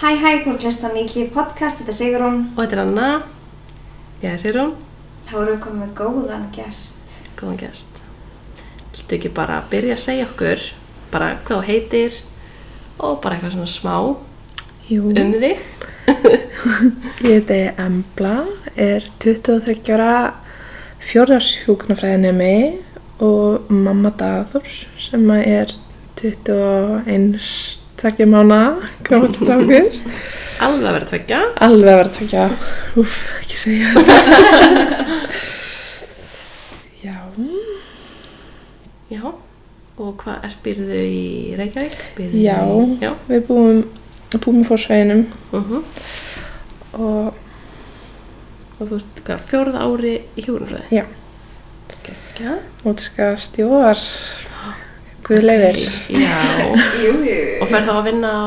Hæ hæ, þú ert hlustan í hlýð podcast, þetta er Sigrún. Og þetta er Anna. Ég er Sigrún. Þá erum við komið með góðan gest. Góðan gest. Viltu ekki bara byrja að segja okkur bara hvað þú heitir og bara eitthvað svona smá Jú, um þig? ég heiti Embla, er 23 ára fjórðarshjúknarfræðinemi og mamma Dathors sem að er 21 tvekja mána gammal strákur. Alveg að vera tveggja. Alveg að vera tvekja, úf, ekki segja. Já, Já. Og hvað er byrðu í Reykjavík? Býrðu Já. Í, já. við búum, búum í fórsveginum Uh og Og þú veist hvað, fjórða ári í hjúrunfræði? Já. Já. útskast í vor, guð leifir. Já. Jú, jú. Og fer þá að vinna á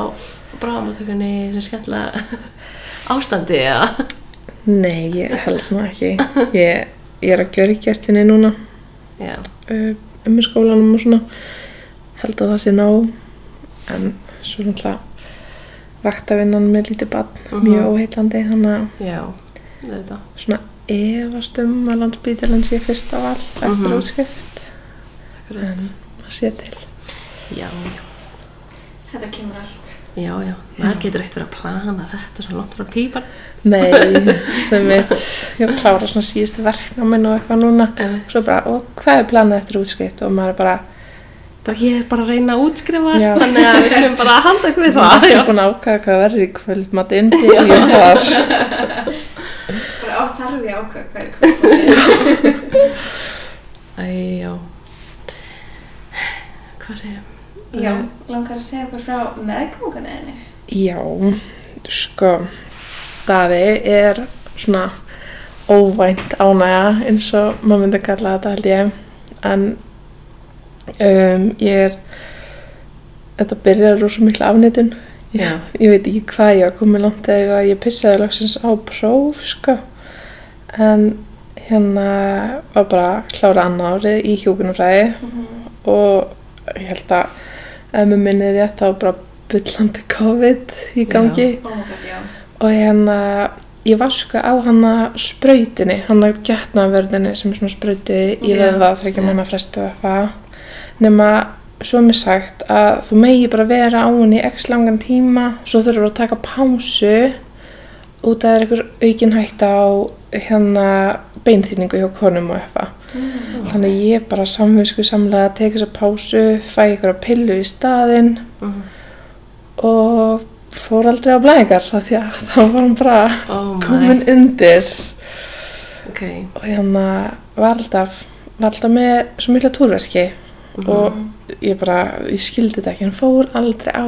bráðamáttökunni sem skemmtilega ástandi eða? Nei, ég held nú ekki. Ég, ég er að gjöra í gestinni núna Já. uh, um í skólanum og svona. Held að það sé nóg. En svo náttúrulega vaktavinnan með lítið barn, Mhm. mjög óheillandi. Þannig að Já. Þetta. svona efast um að landsbítilinn sé fyrsta val eftir Mhm. útskrift. Akkurat. En sé til. Já, já. Þetta kemur allt. Já, já, maður getur eitt verið að plana þetta svo langt frá típan. Nei, það mitt, ég klára svona síðustu verknáminn og eitthvað núna. Svo bara, og hvað er planið eftir útskrift? Og maður er bara, Bara ég er bara að reyna að útskrifast, Já. þannig að við skulum bara halda okkur við það. ég er búin að ákvæða hvað verður í kvöldmatinn til ég þar. Bara á þarf ég ákveð hver kvöld. Æ, já. Hvað ég? Já, langar að segja okkur frá meðgöngunniðinni. Já, sko, daði er svona óvænt ánægja eins og maður myndi að kalla þetta held ég. En um, ég er, þetta byrjar úr svo miklu afnýtun. Já. Ég veit ekki hvað ég var komið langt þegar ég pissaði loksins á próf, sko. En hérna var bara að klára annað árið í hjúkunarfræði og ég held að ef mér minnir rétt þá var bara byllandi COVID í gangi. Oh já. og hérna ég var sko á hana sprautinni, hana getnaverðinni sem er svona sprauti í veða þryggja manna frestu eitthvað. Nema svo er mér sagt að þú megi bara vera á henni í x langan tíma svo þurfur að taka pásu út að það er einhver aukin hætta á hérna beinþýningu hjá konum og eitthvað þannig að ég bara samvisku samlega að teka þessa pásu, fæ ykkur pillu í staðinn Mhm. og fór aldrei á blæðingar að þá var hann bara Oh komin undir Ok. og hérna var alltaf, var alltaf með svo mikla túrverki Mhm. og ég bara, ég skildi þetta ekki, hann fór aldrei á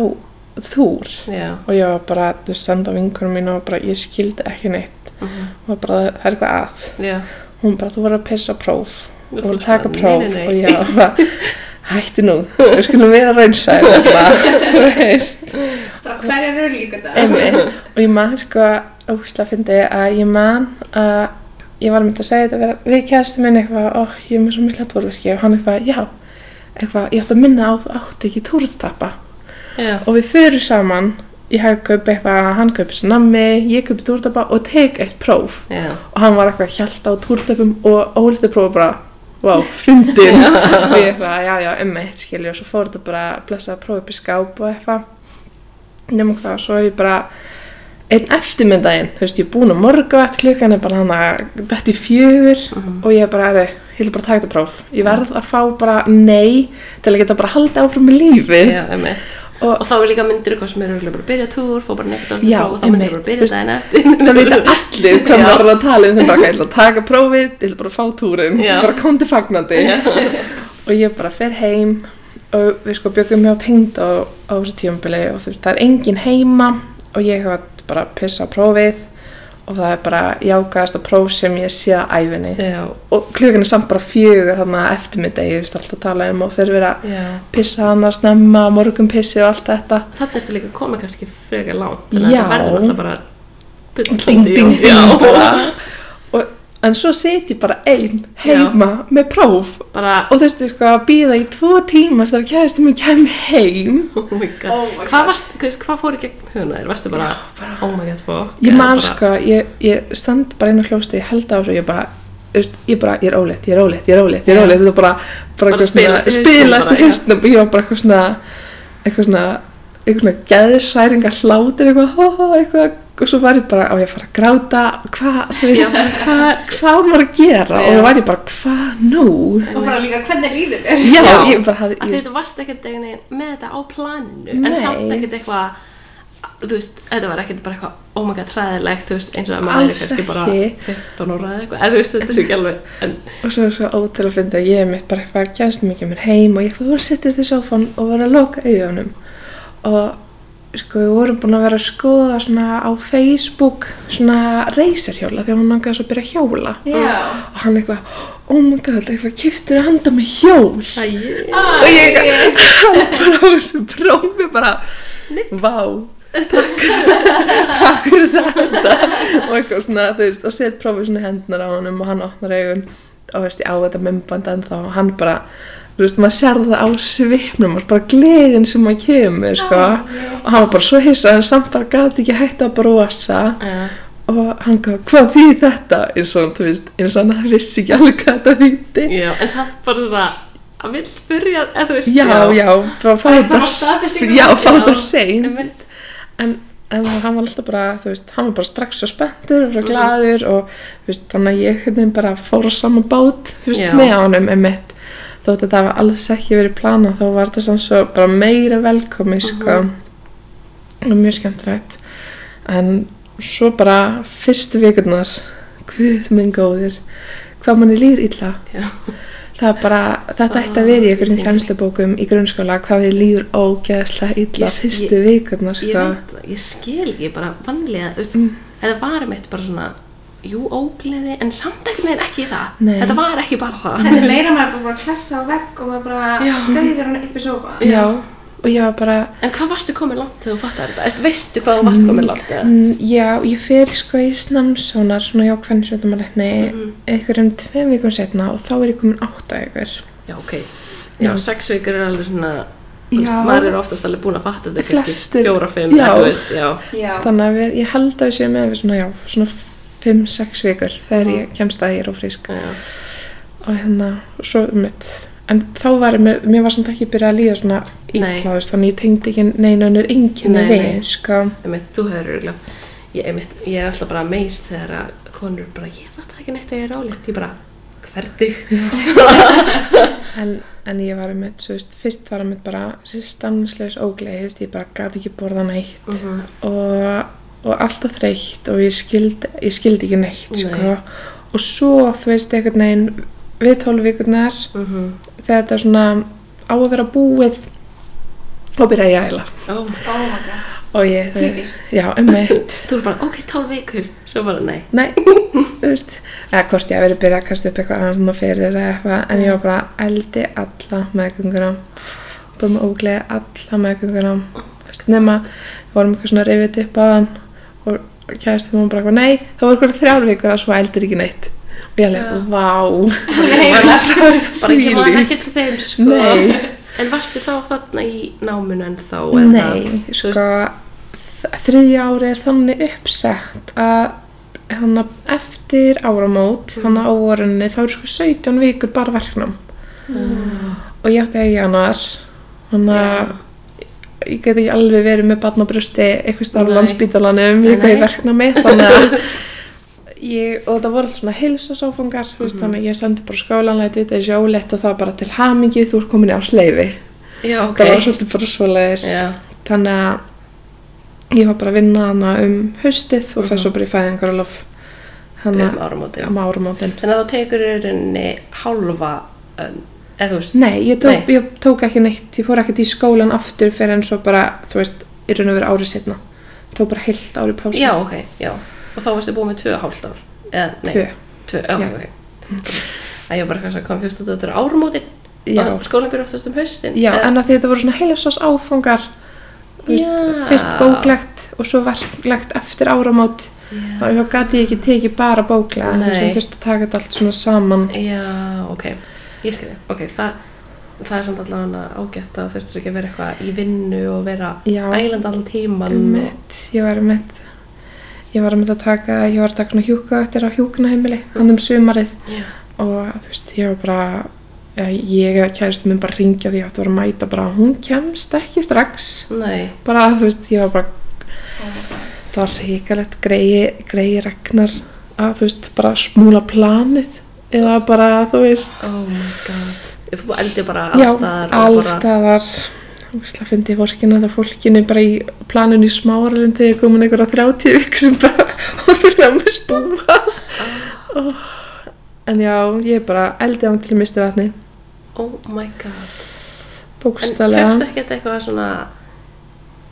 túr Já. og ég var bara, þú veist, senda vinkunum mín og bara, ég skildi ekki neitt Mhm. og bara, það er eitthvað að Já. Hún bara, þú voru að pissa próf þú voru að taka próf nei, nei, nei. og ég bara, hætti nú við skulum vera raunsæð þú veist Bara hverjar eru líka þetta? Einmitt. og ég man sko ósla að fyndi að ég man að ég var myndið að segja þetta vera, við kæristu minn eitthvað, ó, ég er með svo mikla túrverki og hann eitthvað, já, eitthvað, ég átti að minna á átti ekki túrtappa Já. og við fyrir saman ég hef kaup eitthvað, hann kaupi sér nammi ég kaupi túrtappa og tek eitt próf. Já. og hann var eitthvað hjælt á túrtöpum og ólítið prófa bara wow, fyndin. Og ég eitthvað, já, já, eitt skilju. Og svo fór þetta bara að blessa að prófa upp í skáp og eitthvað. Nema hvað, svo er ég bara einn eftirmyndaginn, þú veist, ég er búin að morgavætt klukkan er bara hann að þetta í fjögur Mhm. og ég er bara, er, ég vil bara taka þetta próf. Ég verð að fá bara nei til að geta bara haldið áfram með lífið. Já. Og Og þá er líka myndir eitthvað sem er örugglega bara að byrja túr, fá bara neitt Já, próf og þá myndir einmitt. bara að byrja daginn eftir. það veit allir hvað maður er að tala um þeim bara, ég ætla að taka prófið, ég ætla bara að fá túrin bara kondi fagnandi. Og ég bara fer heim og við sko byggum hjá tengd á, á þessu tímabili og þú veist, það er engin heima og ég hef bara að pissa á prófið og það er bara jákast próf sem ég sé að æfinni Já. og klukkan er samt bara fjögur þannig að eftirmiddegi, ég veist alltaf að tala um og þeir vera að Já. pissa hann að snemma morgunpissi og allt þetta Þannig ertu líka komið kannski frekar að Já. þetta verður alltaf bara ding ding ding en svo set ég bara ein heima með próf. Bara, og þurfti sko að býða í tvo tíma þegar kæðist mér kem heim. Oh my god, Oh my hvað, God. varst, hvað, hvað fór í gegn huguna þér, varstu bara, bara- oh my god, fuck ég man bara- sko, ég, ég stand bara inn á klósti, ég held á þessu og ég bara ég bara, ég er óleitt, ég er óleitt, ég er ég er Já. óleitt, þetta er bara, bara, spilast í já. hausnum. Og ég var bara eitthvað svona, eitthvað svona, eitthvað svona geðsværinga hlátur, eitthvað, hó, hó, eitthvað, og svo var ég bara, á ég að fara að gráta, hvað, þú veist, hvað- hvað var að gera Já. og þá var ég bara, hvað nú? Og bara líka hvernig líður þér? Já, Já. ég bara hafði, að ég, þú varst ekkert með þetta á planinu Nei. en samt ekkert eitthvað þú veist, þetta var ekkert bara eitthvað oh my god, træðilegt, þú veist, eins og að maður er kannski bara ekki. 15 ára eða eitthvað, eða þú veist, þetta er svo ekki alveg en, og svo er svo ótil að finna að ég er mitt bara eitthvað kjænst mikið mér heim og ég eitthvað voru að sittast í sófan og var að loka auðjónum og sko við vorum búin að vera að skoða svona á Facebook svona reysarhjóla þegar hún langaði svo að byrja að hjóla. Já. og hann eitthvað, oh my god, eitthvað kiftur að handa með hjól? Æ, og ég hann bara á þessu prófi bara, vá takk, takk fyrir þetta og eitthvað svona, þú veist, og set prófið svona hendnar á honum og hann opnar augun og veist, ég á þetta mymband en þá hann bara, þú veist, maður sér það á svipnum og bara gleðin sem maður kemur, sko. Og hann var bara svo hissa en samt bara gæti ekki hægt að brosa. Já, og hann gaf, hvað þýð þetta? Eins og, þú veist, eins og hann vissi ekki alveg hvað þetta þýtti en samt bara svona að vill byrja, eða þú veist já, já, bara fá þetta einmitt. en, en hann var alltaf bara, þú veist, hann var bara strax svo spenntur og svo glaður og þú veist, þannig að ég hérna bara fór á sama bát, þú veist, með honum emitt, þótt að það var alls ekki verið planað, þá var þetta samt svo bara meira velkomi, sko og mjög skemmtilegt en svo bara fyrstu vikurnar guð minn góður hvað manni líður illa Já. það er bara, þetta ætti að vera í einhverjum ég tengi. kjænslubókum í grunnskóla hvað þið líður ógeðslega illa Ég- fyrstu vikurnar, ég sko veit það, ég skil ekki bara veist, Mm. þetta var einmitt bara svona jú, ógleði, en samt ekkert neginn ekki það Nei. þetta var ekki bara það Þetta er meira maður bara, bara að klessa á vegg og maður bara Já. döður hann upp í sofa. Já, og ég var bara, En hvað varstu komin langt þegar þú fattar þetta? Eftir, veistu hvað þú varst komin langt eða? mm, já, ég fer sko í snamsónar, svona já, hvernig sveitum að letni, Mhm. einhverjum tveim vikum setna og þá er ég komin átta ykkur. Já, ok. Já, Já. sex vikur er alveg svona, þú veist, Já. maður er oftast alveg búin að fatta þetta fjóra, fimm. Þannig að við, ég held að við séum með svona, já, svona fimm, sex vikur þegar ég kemst að ég er ófrísk já. og hérna, svo um mitt. En þá var ég, mér, mér var samt ekki byrjað að líða svona veist, þannig ég tengdi ekki neina önnur enginni Nei, við, nei. sko. Einmitt, þú hefur örgulega, ég, einmitt, ég er alltaf bara meist þegar að konur bara, ég fatt ekki neitt að ég er álegt, ég bara, hvernig? En, en ég var um mitt, svo veist, fyrst var um mitt bara þú veist, ég bara gæti ekki borða neitt Mhm. og, og alltaf þreytt og ég skildi, ég skildi ekki neitt, Nei. sko. Og svo, þú veist, einhvern veginn við tólf vikurnar, Mhm. þegar þetta er svona á að vera búið og byrja að æla. Ó, Oh. Og ég, þú Típist. Já, um mitt. þú er bara, ok, tólf vikur, svo bara, nei. Nei, þú veist, eða hvort ég verið byrjað að kasta upp eitthvað svona fyrir eða eitthvað, en ég var bara eldi alla meðgönguna, bara með ógleði alla meðgönguna, nema, við vorum eitthvað svona reyfið upp á hann og kæristum hún bara eitthvað, nei, það voru eitthvað þrjár vikur að svo eldir ekki neitt. Og ég Já. alveg, vá, Bara ég var til þeim, sko. Nei. En varstu þá þarna í náminu en þá? nei, sko, þriðja ári er þannig uppsett að hann eftir áramót, hann á vorunni, þá eru sko 17 vikur bara verknám. og ég átti að í januar þannig að ég get ekki alveg verið með barn á brjósti eitthvað starf á landsbítalanum í eitthvað nei. í verknámi þannig að ég, og það voru allt svona heilsasáfangar mm Mhm. þannig að ég sendi bara skólanlega þetta er sjólegt og það bara til hamingju þú ert komin í ásleifi Já, ok. það var svolítið bara svoleiðis þannig að ég var bara að vinna hana um haustið og Mhm. fæst svo bara í fæðingarulof um að um Þannig að þá tekur í rauninni hálfa, um, þú veist, Nei, ég tók, Nei. ég tók ekki neitt, ég fór ekkert í skólan aftur fyrir en svo bara, þú veist, í raun og veru árið setna. Tók bara heilt árið pásu. já, ok, já. Og þá varstu búið með tvö hálft ár. Eða, nei, Tvö. Tvö, já, Já. ok. Það ég var bara kannski út að þetta er áramótin. Já, Og skólinn byrja oftast um haustin. já en að því þetta voru svona heilsás áfangar, þú veist, Já. fyrst bóklegt og svo verklegt eftir áramót og þá gati ég ekki tekið bara bóklega Nei. þess að þurfti að taka þetta allt svona saman Já, ok, ég skil þið. Ok, það, það er samt allavega ágætt að þurftur ekki að vera eitthvað í vinnu og vera ælend allan tíman. Einmitt, ég var með ég var með að taka, ég var að taka hjúka eftir á hjúkunaheimili, hann um sumarið Já. og þú veist, ég var bara ég kæristu minn bara ringja því að þetta var að mæta bara, hún kemst ekki strax Nei, bara, þú veist, ég var bara Oh það var ríkalegt greiði greiði regnar að þú veist, bara smúla planið eða bara, þú veist oh my god. Þú eldi bara allstaðar allstaðar Úsla fyndi ég vorkina það fólkinu bara í planinu í smáralinn þegar komin einhverja 30 vik sem bara horfir á mig spúa oh. en já, ég bara eldi án til að mistu vatni Oh my god. En bókstælega fegst ekki þetta eitthvað svona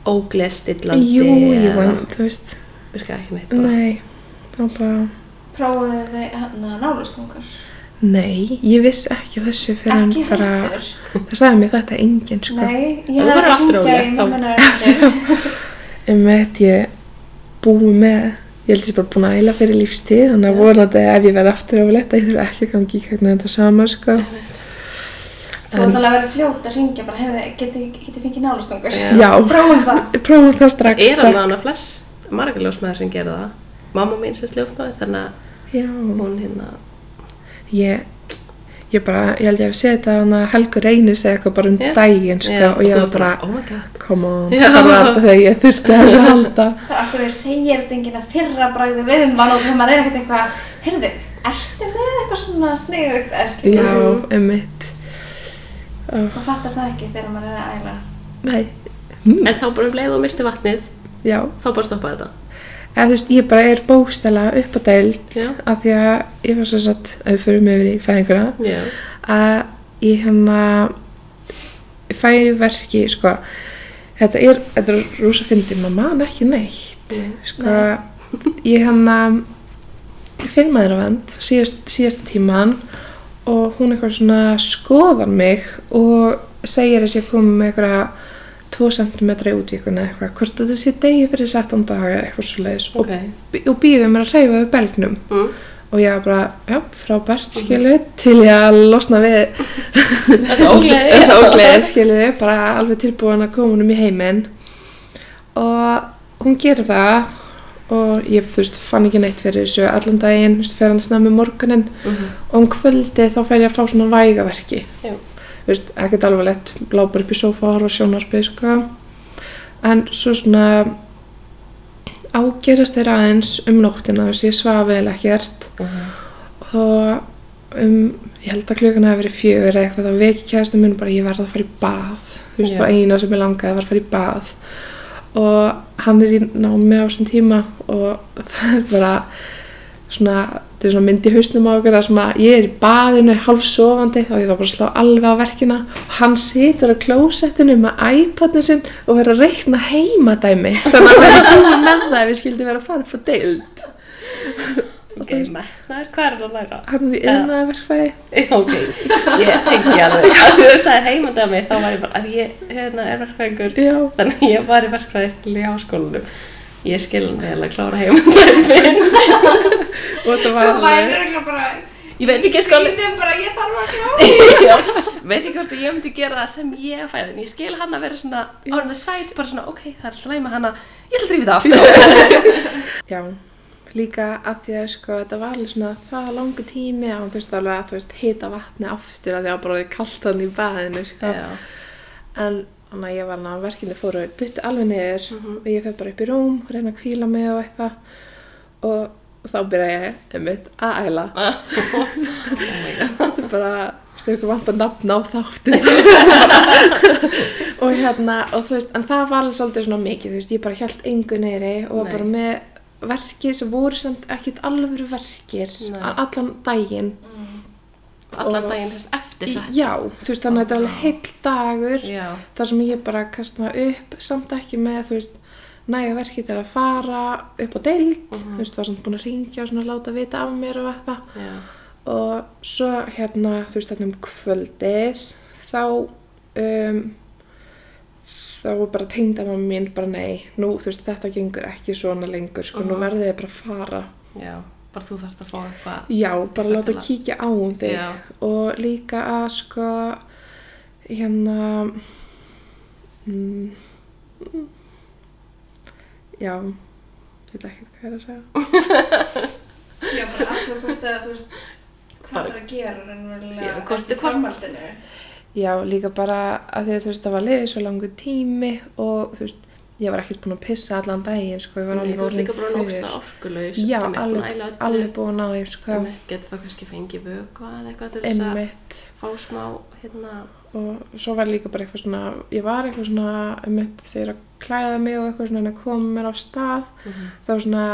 óglestillandi jú, jú, en þú veist virka ekki neitt bara? nei, það var bara Prófuðu þið hérna nálustungur? nei, ég viss ekki af þessu fyrir en Ekki bara heldur? það sagði mér þetta enginn sko Nei, ég hefði að ólétt, í mömmunar eftir. um þetta ég búi með ég held að ég bara búin að æla fyrir lífstíð þannig að vonandi ef ég verð aftur að ég þurfa ekki að gangi í hvernig þetta sama sko Þú ætlaði að vera fljót að hringja bara, heyrðu, geti, geti fengið nálustungur? Já. já, Prófum það. prófum það strax Mamma mín sem sljóknaði þannig að já, hún hérna... ég ég bara, ég held ég að segja þetta hann að Helgur reynir segja eitthvað bara um Já. daginn sko, Já, og ég þú var bara, Oh my god. come on Já. það var þetta þegar ég þurfti að þessu að halda Það er akkur að segja þetta enginn að þyrra bræði við mann og þegar maður er ekkert eitthvað, heyrðu, ertu með eitthvað svona sniðugt, eða já, skilur? um mitt Og fattar það ekki þegar maður er að æla. nei, En þá bara um leið og misti vatnið, já þá bara stoppaði þetta. Eða þú veist, ég bara er bókstæla upp á Já. af því að ég var svo satt förum yfir í fæðinguna Já. að ég hérna fæ verki sko þetta er, þetta er rúsa fyndi maður man ekki neitt sko ég hérna finn maður að vend síðast, síðasta tíman og hún eitthvað svona skoðar mig og segir að ég komi með eitthvað 2 cm í útvíkuna eitthvað hvort þetta sé degi fyrir 17 daga eitthvað svo leiðis Ok. og, og býðum mér að hreyfa við belgnum Mm. og ég var bara, já, frábært skilu til ég að losna við þessu ógleði skilu bara alveg tilbúin að koma honum í heiminn og hún gerir það og ég veist fann ekki neitt fyrir þessu allan daginn, fer hann snemmi morgunin Mhm. og um kvöldi þá fer ég að fá svona vægaverki Já. Veist, ekkert alveg lett lápar upp í sófa og sjónarpið sko en svo svona ágerast þeir aðeins um nóttina þess að ég svaf vel ekkert Mhm. og um, ég held að klukkan hefði verið fjögur eða eitthvað þá veki kærasta minn bara ég verða að fara í bað þú veist Já. bara eina sem ég langaði var að fara í bað og hann er í námi á þessum tíma og það er bara svona, þetta er svona mynd í hausnum á okkur ég er í baðinu hálf sofandi þá ég þá bara að slá alveg á verkina. Og hann situr á klósettinu með iPadin sinn og verður að reikna heimadæmi. Þannig að verður búin með það ef við skildum vera að fara upp á deild. Ok, metnaður, hvað er það að læra? hann er í Já. yðnaðarverkfræði Já, Ok, ég tengi alveg. Að þú sagðir heimandami þá var ég bara að ég hérna, er verkfræðingur. Já, þannig að ég var í verkfræðiskil í háskólanum ég skil hann vel að klára heimandami og það var Þú væri alveg eiginlega bara, ég veit ekki sko Sýndum bara, ég þarf að klára. Já, veit ekki hvort að ég myndi gera það sem ég fæði en ég skil hann að vera svona on the side, bara svona ok, það er alltaf læg með hana. Ég ætla að drífa það aftur. Já, líka að því að sko þetta var alveg svona það langu tími að hann þurfti alveg að þú veist hita vatni aftur að því að bara þannig að ég var að verkinni fóru dutti alveg niður Mhm. og ég fyrir bara upp í rúm og reyna að kvíla mig og eitthvað og þá byrja ég einmitt að æla oh þetta er bara stöku vant að nafna á þáttin og hérna og veist, en það var alveg svolítið svona mikið veist, ég bara held engu neyri og Nei. bara með verkir sem voru samt ekkert alvöru verkir Nei. allan daginn allan daginn þess eftir þetta já, þú veist, þannig að þetta er alveg heill dagur Já, þar sem ég bara kasta upp samt ekki með, þú veist næga verki til að fara upp á deild Mhm. þú veist, var samt búin að ringja og svona láta vita af mér og eitthvað. Já, og svo hérna þú veist þarna um kvöldið þá um, þá bara tengdamamma mín bara nei, nú þú veist þetta gengur ekki svona lengur sko, nú Mhm. verðið þið bara að fara. Já, bara þú þarft að fá eitthvað. já, bara láta að- kíkja á um þig Já. og líka að sko hérna mm, já veit ekki hvað er að segja Já, bara aðtöða hvort að, þú veist, hvað það er að gera hvort- eftir framhaldinu. já, líka bara að því að þú veist það var liðið svo langur tími og þú veist ég var ekkert búin að pissa allan daginn sko, ég var alveg þú ert orðin líka nógslega orkulaus. já, einmitt, búin að alveg, æla öllu. alveg búin að því sko, Getur þá kannski fengið vökva eða eitthvað til þess að fá smá, hérna, og svo var líka bara eitthvað svona ég var eitthvað svona einmitt þegar að klæða mig og eitthvað svona koma mér á stað Mhm. þá svona,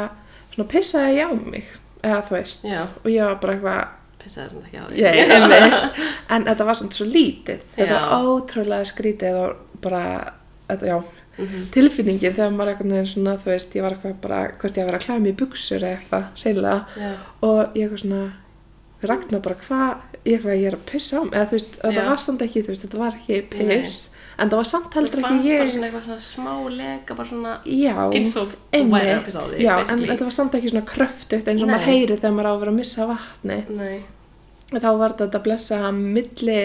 svona pissaði ég á mig eða þú veist Já. og ég var bara eitthvað pissaði þetta ekki á ég, einmitt, en þetta var svona svo lítið þetta Já. var ótrúlega skrítið og bara þetta, já, Mhm. tilfinningin þegar maður eitthvað neginn svona þú veist, ég var eitthvað bara hvort ég vera að klæða mig í buksur eða eitthvað, reynilega Já. og ég eitthvað svona Ragnar bara hvað, ég ég er að pissa á mig. Eða þú veist, þetta var samt ekki veist, þetta var ekki piss en það var samt heldur fannst ekki bara ég. svona eitthvað svona smá lega, bara svona já, eins og væri að pissa á því, já, en þetta var samt ekki svona kröftugt eins og Nei. maður heyri þegar maður á að vera að missa vatni. Nei, þá var þetta að blessa milli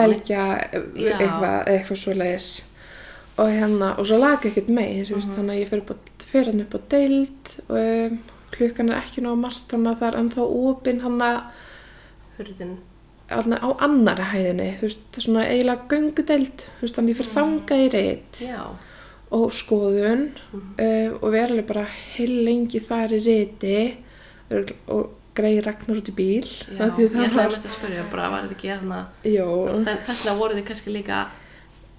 belgja eitthvað, eitthvað svo leiðis og hérna, og svo laga ekkert meir uh Mhm. þannig að ég fyrir, hann upp á deild og um, klukkan er ekki nóg margt þannig að það er ennþá opinn hann að á annari hæðinni, þú veist, það er svona eiginlega göngudeld, þú veist, þannig ég fyrir þangað í reitt og skoðun Mhm. uh, og við erum bara heil lengi þar í reyti og greið Ragnar út í bíl. Já, ég það ætlaði var, með þetta að spyrja, bara var þetta ekki þarna, jú, þess vegna voru þið kannski líka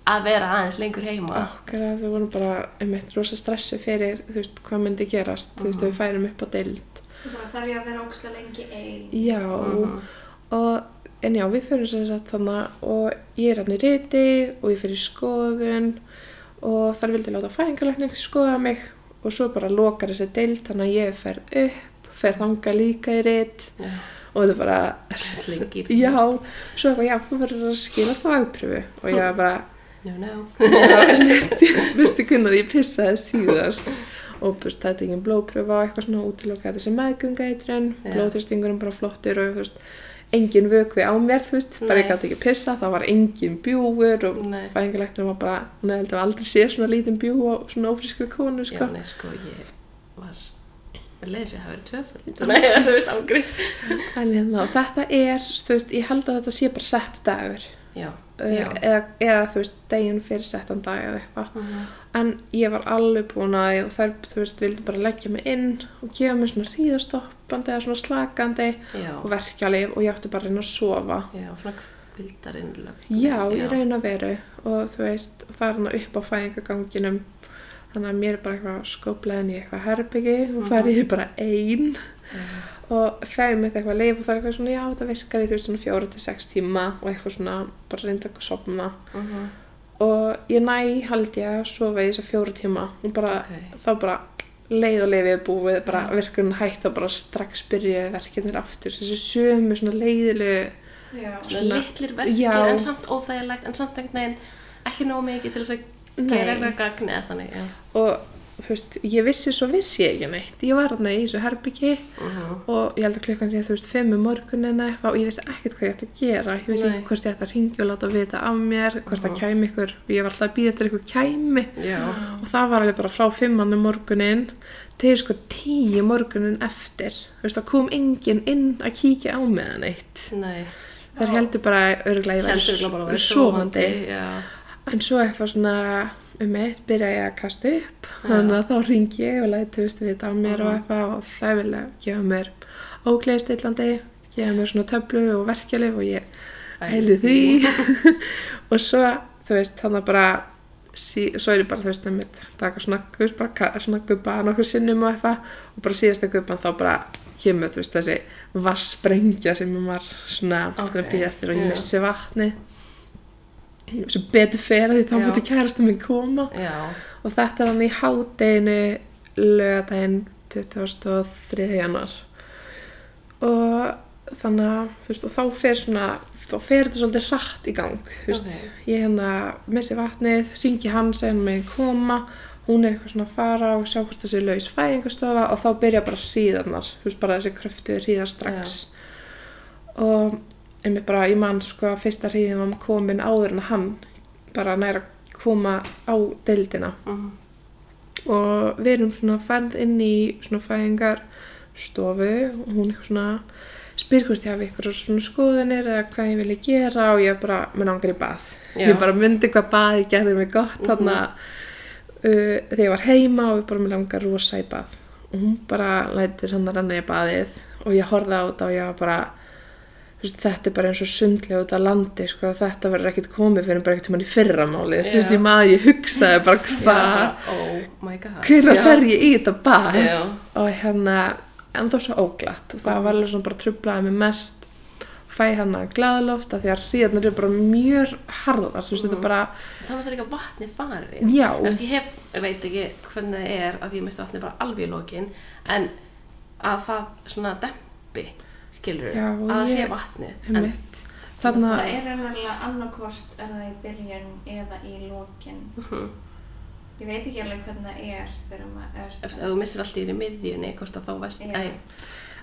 að vera aðeins lengur heima. að við vorum bara um eitt rosa stressu fyrir, þú veist, hvað myndi gerast, þú veist, Mhm. við færum upp á deild Þú bara þarf ég að vera ógstlega lengi einn. já, Mhm. og en já, við fyrir sem sagt þannig og ég er hann í riti og ég fyrir skoðun og þar vildi láta fæðingalækning skoða mig og svo bara lokar þessi deild þannig að ég fer upp, fer þanga líka í rit Já, og þetta er bara, lengir. já, svo eitthvað, já, þú verður að skila þvagpröfu og ég var bara, No, no. já, veistu hvernig ég pissaði síðast og búst það engin blóðpröfa og eitthvað svona útilokaði þessi meðgungætrun, Já. blóðþristingurinn bara flottur og þú veist, engin vökvi á mér, þú veist, bara ég gæti ekki pissa, það var engin bjúur og fæðingalæknum var bara, hún hefði aldrei séð svona lítinn bjú og svona ófrískri konu, Já, sko. nei, sko, ég var, ég leiði sér að hafa verið tvöföld. Nei, þú veist. En hérna, þetta er, þú veist, ég held að þetta sé bara sett dagur, Já, já. Eða, eða þú veist, deginn fyrir settan dag eða eitthvað. Mhm. En ég var alveg búin að og þær, þú veist, vildi bara leggja mig inn og gefa mig svona hríðastoppandi eða svona slakandi Já, og verkjalið og ég átti bara að reyna að sofa. já, svona kvildarinnlög. Já, í raun og veru og þú veist, það er hann upp á fæðingaganginum þannig að mér er bara eitthvað skópleðin í eitthvað herbyggi og það er ég bara ein og fæði mitt eitthvað leif og það er eitthvað svona, já, þetta virkar í þú veist svona fjóra til sex tíma og eitthvað svona, bara reynda að sopna Mhm. og ég næ held ég að sofa í þess að fjóra tíma og bara, Ok. þá bara leið og leifið búið, bara virkunum hætt og bara strax byrja verkinir aftur þessi sömu svona leiðilegu Já. Svona litlir verkir Já. en samt óþægilegt en samt einhvern veginn ekki nóg mikið til þess að gera eitthvað gagn eða þannig, já. og þú veist, ég vissi svo vissi ég ekki neitt ég var þarna í þessu herbyggi Mhm. og ég held að klukkan sé þú veist fimm um morgunin eitthvað og ég vissi ekkert hvað ég ætti að gera ég vissi ekki hvort ég ætti að ringja og láta vita af mér hvort það Mhm. kæmi ykkur ég var alltaf að býða eftir ykkur kæmi Já. og það var alveg bara frá fimmann um morgunin til sko tíu morgunin eftir þú veist, það kom enginn inn að kíkja á mig eða neitt Nei. þær heldur bara örglega ég væri sofandi. En svo eitthvað svona um eitt byrja ég að kasta upp. Þannig að þá ringi ég og læti veist við á mér og Mhm. eitthvað og það vilja gefa mér ógleðstillandi gefa mér svona töflu og verkjalið og ég heili því. Og svo þú veist þannig að bara sí, svo er ég bara þú veist að mitt taka svona, þú veist bara svona gubba nokkur sinnum og eitthvað og bara síðasta gubban þá bara kemur þú veist þessi vassbrengja sem ég var svona Ok, okay. að býða eftir og ég missi vatni sem betur fer að því þá Já. múti kærasta minn koma Já. og þetta er hann í hádeginu lögadaginn 23. januar og þannig að þú veist og þá fer svona þá fer þetta svolítið hratt í gang, þú veist. Ok. Ég hérna missi vatnið, ringi hann, segja hann megin koma, hún er eitthvað svona að fara og sjá hvort sé laus fæðingastofa og þá byrja bara hríðarnar, þú veist, bara þessi kröftu hríðar strax. Og einmitt bara, ég man sko að fyrsta hríðin var komin áður en hann bara næra koma á deildina Mhm. og við erum svona ferð inn í svona fæðingar stofu og hún eitthvað svona spyr hvort ég hafi eitthvað svona skoðanir eða hvað ég vilja gera og ég bara, mér langar í bað Já. ég bara myndi hvað bað ég gerði mig gott Mhm. þarna uh, þegar ég var heima og við bara mér langar rosa í bað og hún bara lætur hann að renna í baðið og ég horfði á þetta og ég var bara veist, þetta er bara eins og sundlega út á landi sko, þetta verður ekkert komið fyrir bara ekkert tímann í fyrramálið, þú veist, ég maður ég hugsaði bara hvað bara, oh Já. fer ég í þetta Já. og hérna en þá svo óglatt. Og það var alveg svona bara trublaði mig mest. Fæ hann að glaðloft að því að hríðarnar eru bara mjög harðar. Er bara, Þannig að það er líka vatni farið. ég hef, veit ekki hvernig það er að ég misti vatni bara alveg í lokin en að það svona dempi skilur Já, að það sé vatnið um þarna, Það er raunverulega annarkvort er það í byrjun eða í lokin. Mhm. Ég veit ekki alveg hvernig það er þegar maður, ef, þú missir alltaf í miðjunni þá veist. Æ,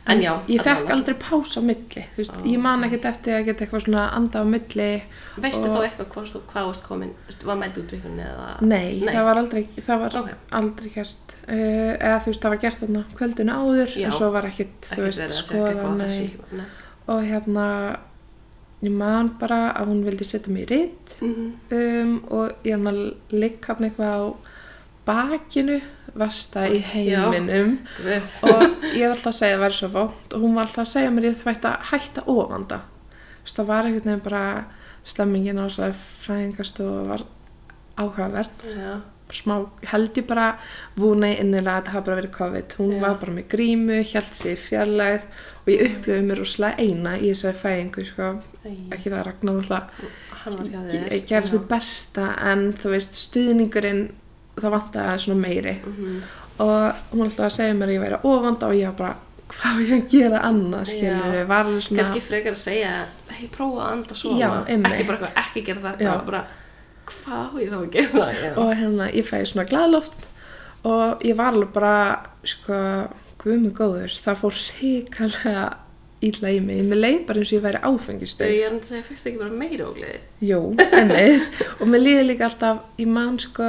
en já, ég fekk allavega. aldrei pása á milli veist, Ó. ég man ekkert eftir að geta eitthvað svona anda á milli veistu og- þá eitthvað hvort þú hvað varst komin var mælt útvikun eða nei, það var aldrei það var Ok. aldrei gert uh, eða þú veist, það var gert þarna kvöldinu áður Já. en svo var ekkert, þú veist, verið að segja skoða eitthvað á nei. þessu nei. og hérna ég man bara að hún vildi setja mig í ritt Mhm. um, og ég hann að ligg hann eitthvað á bakinu vasta í heiminum. Guð. og ég var alltaf að segja að það væri svo vond og hún var alltaf að segja mér ég þvætti að hætta ofanda það. Var einhvern veginn bara stemmingin á þessari fæðingastofu var áhugaverð. Já, smá, held ég bara vúna innilega að þetta hafa bara verið COVID. Hún Já. var bara með grímu, held í fjarlæð og ég upplifði mér rosalega eina í þessari fæðingu sko. Ekki það að Ragnar alltaf gerði sitt besta en þú veist stuðningurinn það vantaði svona meiri. Mhm. og hún alltaf að segja mér að ég væri ofanda og ég var bara hvað á ég að gera alveg svona kannski frekar að segja hei, prófa að anda svona. Já, ekki bara ekki gera þetta bara, hvað á ég þá að gera? Já. og hérna ég fæði svona glæðloft og ég var alveg bara sko, guðmi góður það fór ríkalega illa í mig. Mér leið bara eins og ég væri Þau, ég áfengistöð er að segja, fyrst ekki bara meira ógleði? Jú, einmitt. Og mér líði líka alltaf, ég man sko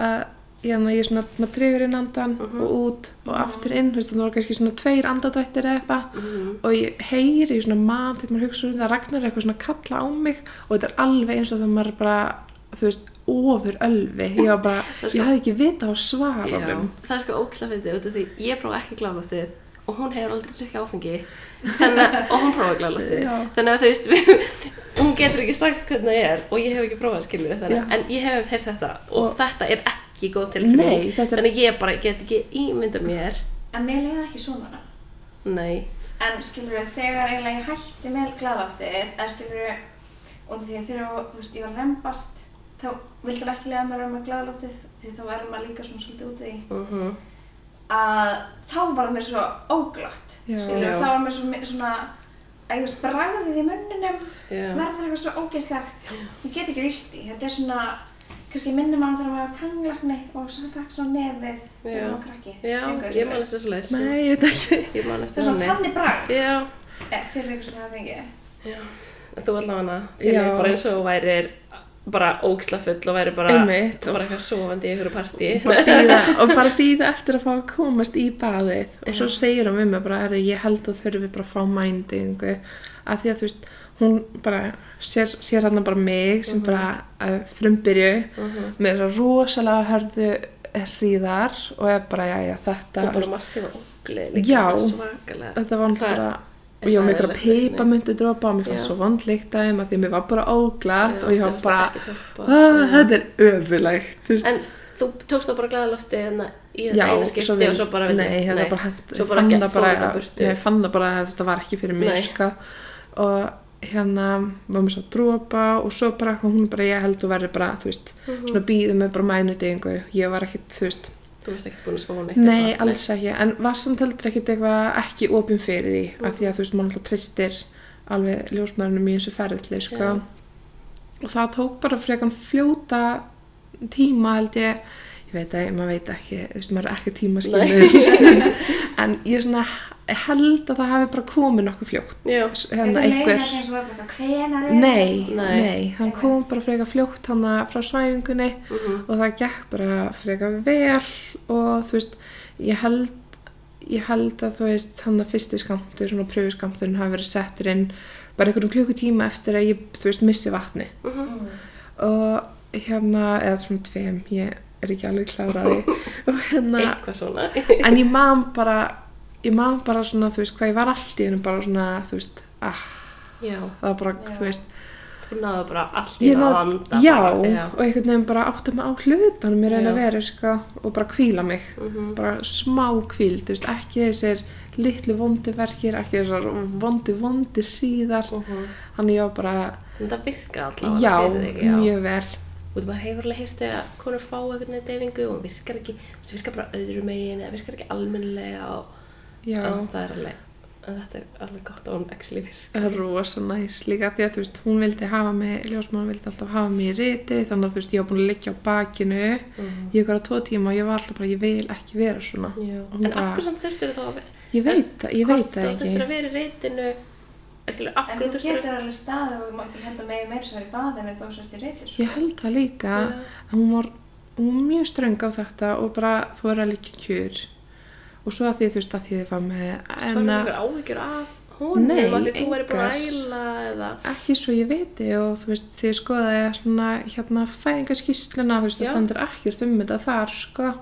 að ég, ég er svona, maður trefur inn andan Mhm. og út og aftur inn, þú veist, það var kannski svona tveir andadrættir eða eitthvað. Mhm. og ég heyri í svona mann þegar maður hugsa um það Ragnar eitthvað svona að kalla á mig og þetta er alveg eins og þegar maður bara þú veist, ofur ölvi. Ég var bara, sko- ég hafði ekki vita á svara Já, þeim. það er sko því ég prófa ekki glálastið og hún hefur aldrei drukkið áfengi. Þannig, að- og hún prófa glálastið Já. þannig að þú veist við, hún getur ekki sagt hvernig það er og ég hef ekki prófað skilur þannig, en ég hef heyrt þetta og, Og- þetta er ekki góð tilfinning. Nei, er- þannig að ég bara get ekki ímynda mér. En mér leiði ekki svona. nei, En skilur við, þegar eiginlega ég hætti með glæðloftið, eða skilur við, og því að þegar þú veist, ég var að rembast, þá hann ekki lega mér að vera með glæðloftið, því þá verður maður líka svona svolítið út í því, mhm að þá var það mér svo óglatt, skilur þá var mér svo, svona, að ég veist, bragðið í munninum já, verður eitthvað svo ógeðslegt, ég get ekki víst í, þetta er svona, kannski minnir mann þegar maður var á tanglakni og svo fekk svona nefið þegar maður krakki. já, ég man eftir svo leið nei, ég veit ekki. Það er svona þannig bragð, já, eh, fyrir eitthvað sem það En þú allavega bara eins og værir bara óksla full og væri bara, bara eitthvað sofandi í einhverju býða, og bara býða eftir að fá að komast í baðið. Og svo segir hún við mig bara er ég held að þurfi bara að fá mændingu. Að því að þú veist hún bara sér, sér hann bara mig sem Mhm. bara uh, frumbyrju. Mhm. með þessar rosalega hörðu hríðar og er bara já já þetta og bara massífa ógleði líka svakalega þetta var er- bara og ég var með eitthvað hræðilegt, pipamöndu dropa og mér fannst svo vondlíkt að þeim að því að mér var bara óglatt og ég var bara. "Ah, þetta er öfulegt en þú tókst þá bara glæða lofti hérna í þetta eina skipti og svo bara Nei, það bara, burtu. ég fann það bara að þetta var ekki fyrir mig sko. Og hérna var mér svo að dropa og svo bara hún bara ég held þú verður bara þú veist Mhm. svona býðið með bara mænudegingu ég var ekkit þú veist þú veist ekki búin að spá neitt nei eitthvað. alls ekki en var samt heldur ekkit eitthvað ekki opin fyrir því af því að þú veist mann alltaf tristir alveg ljósmaðurinn í þessu ferðli sko. Já. og það tók bara frekan fljóta tíma held ég ég veit að maður veit ekki, þú veist, maður er ekki tíma skilur en ég svona held að það hafi bara komið nokkuð fljótt hérna einhver er Nei, Nei. nei, hann kom bara freka fljótt hann frá svæfingunni Mhm. og það gekk bara freka vel og þú veist, ég held ég held að þú veist hann að fyrsti skamtur, svona pröfuskamturinn hafi verið settur inn bara einhverjum klukkutíma eftir að ég, þú veist, missi vatni Mhm. og hérna, eða svona tveim, ég er ekki alveg kláraði og hérna, Eitthvað svona. en ég man bara ég man bara svona, þú veist, hvað ég var allt í hennu bara svona, þú veist, ah Já. það var bara, Já. þú veist Þú náðu bara allt í það að vanda. já, bara, og einhvern veginn bara átta mig á hlutanum ég reyna að vera, sko, og bara kvíla mig Mhm. bara smá kvíld, þú veist, ekki þessir litlu vondu verkir, ekki þessar vondu vondu hríðar Mhm. þannig ég var bara, það virka allavega já, þig, já. mjög vel Og maður hefur alveg heyrt þegar konur fá einhvern veginn deyfingu og virkar ekki, það virkar bara öðru megin eða virkar ekki almennilega og en það er alveg, en þetta er alveg gott að hún actually virkar. það er rosa næs líka því að þú veist, hún vildi hafa mig ljósmann vildi alltaf hafa mig í riti þannig að þú veist, ég var búin að liggja á bakinu Mhm. ég var á tvo tíma og ég var alltaf bara, ég vil ekki vera svona. En bara- af hverju samt þurftur þá að vera, ég veit, það- ég veit það það þurftur ekki. að vera í reytinu, skilur, En þú þurftur getur alveg staðið og held að megi meira sér í baðinu þó sérst í reytir ég held það líka að hún var, hún var mjög ströng á þetta og bara þú er að líka kjur og svo að því þú veist að því þið fá með Það var að einhver áhyggjur af honum, Nei, því þú væri búin að æla eða, ekki svo ég viti og þú veist þið skoðaði svona hérna fæðingarskýsluna þú veist það standur ekkert um þetta þar sko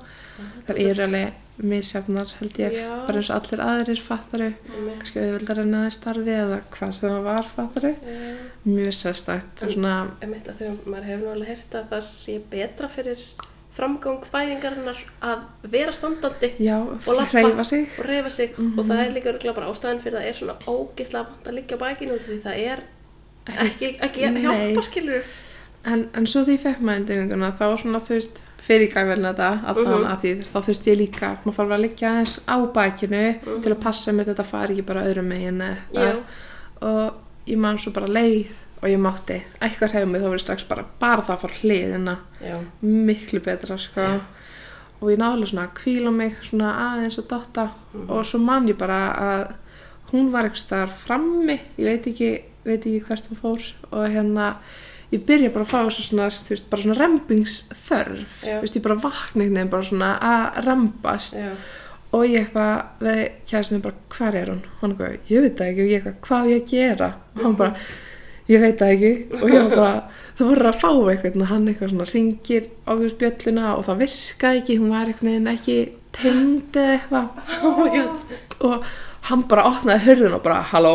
það eru alveg misjafnar held ég Já. bara eins og allir aðrir fattaru Einmitt. kannski auðvöldar en aðeins starfi eða hvað sem það var fattaru Já. mjög sérstætt að þegar maður hefur alveg heyrt að það sé betra fyrir framgang fæðingarinnar að vera standandi já, hreyfa sig og reyfa sig Mhm. og það er líka örugglega bara ástæðan fyrir að það er svona ógislega vant að liggja á bakinu því það er ekki, ekki hjálpa skilur En, en svo því fekk maður endurvinguna þá svona þú veist fyrir gæfvelna þetta að, Mhm. að því þá þurfti ég líka maður þarf að liggja aðeins á bakinu til að passa með þetta fari ekki bara öðrum megin Mhm. Og ég man svo bara leið og ég mátti eitthvað hefur mig þá verið strax bara bara það að fara hliðina Já. miklu betra sko Já. og ég alveg svona að kvíla mig svona aðeins og dotta Mhm. og svo man ég bara að hún var eitthvað þar frammi ég veit ekki, veit ekki hvert hún fór og hérna ég byrja bara að fá þessu svona, veist, bara svona veist, ég bara vakna einhvern veginn bara svona að rembast Já. og ég eitthvað, við kæðast bara, hvar er hún? Hann eitthvað, ég veit það ekki ég eitthvað, hvað á ég að gera? og hann bara, ég veit það ekki. Og ég var bara, það voru að fá eitthvað og hann eitthvað svona ringir á því spjölluna og það virkaði ekki, hún var eitthvað veginn ekki tengd eða eitthvað. Oh og hann bara opnaði hörðun og bara, halló?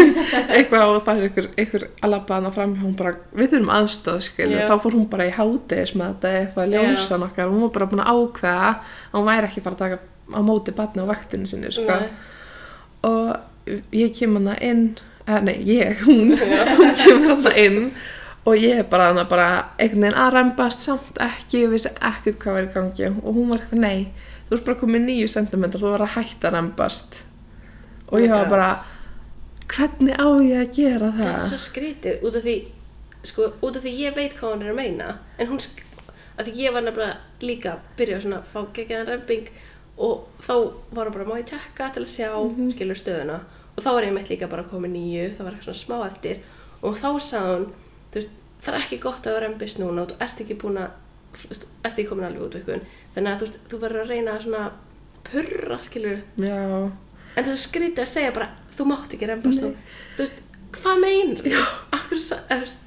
Eitthvað og það er einhver, einhver að labba hana fram hún bara, við þurfum aðstöð skilur, þá fór hún bara í hádeis með þetta eitthvað ljósan okkar, hún var bara búin að ákveða að hún væri ekki að fara að taka á móti batni á vaktinu sinni sko. Og ég kem hana inn eða nei, ég, hún. Hún kemur hana inn og ég er bara bara einhvern veginn að rembast samt ekki, ég vissi ekkert hvað var í gangi og hún var eitthvað, nei, þú ert bara komið nýju sentimentar, þú var að hætta að rembast. Og Oh ég var bara hvernig á ég að gera Þetta er það svo skrítið út af því sko, út af því ég veit hvað hún er að meina en hún, af því ég var nefnilega líka að byrja svona að fá geggjaðan remping og þá var hún bara má ég tekka til að sjá Mhm. skilur stöðuna og þá var ég meitt líka bara komið nýju það var eitthvað svona smá eftir og þá sagði hún þú veist, það er ekki gott að vera rempist núna og þú ert ekki búin að þú veist, ert ekki komin alveg út vikun þannig að þú, veist, þú verður að reyna að svona purra skilur já, En það er skrítið að segja bara, þú mátt ekki rembast nú. Þú veist, hvað meinar? Já. Akkur, þú.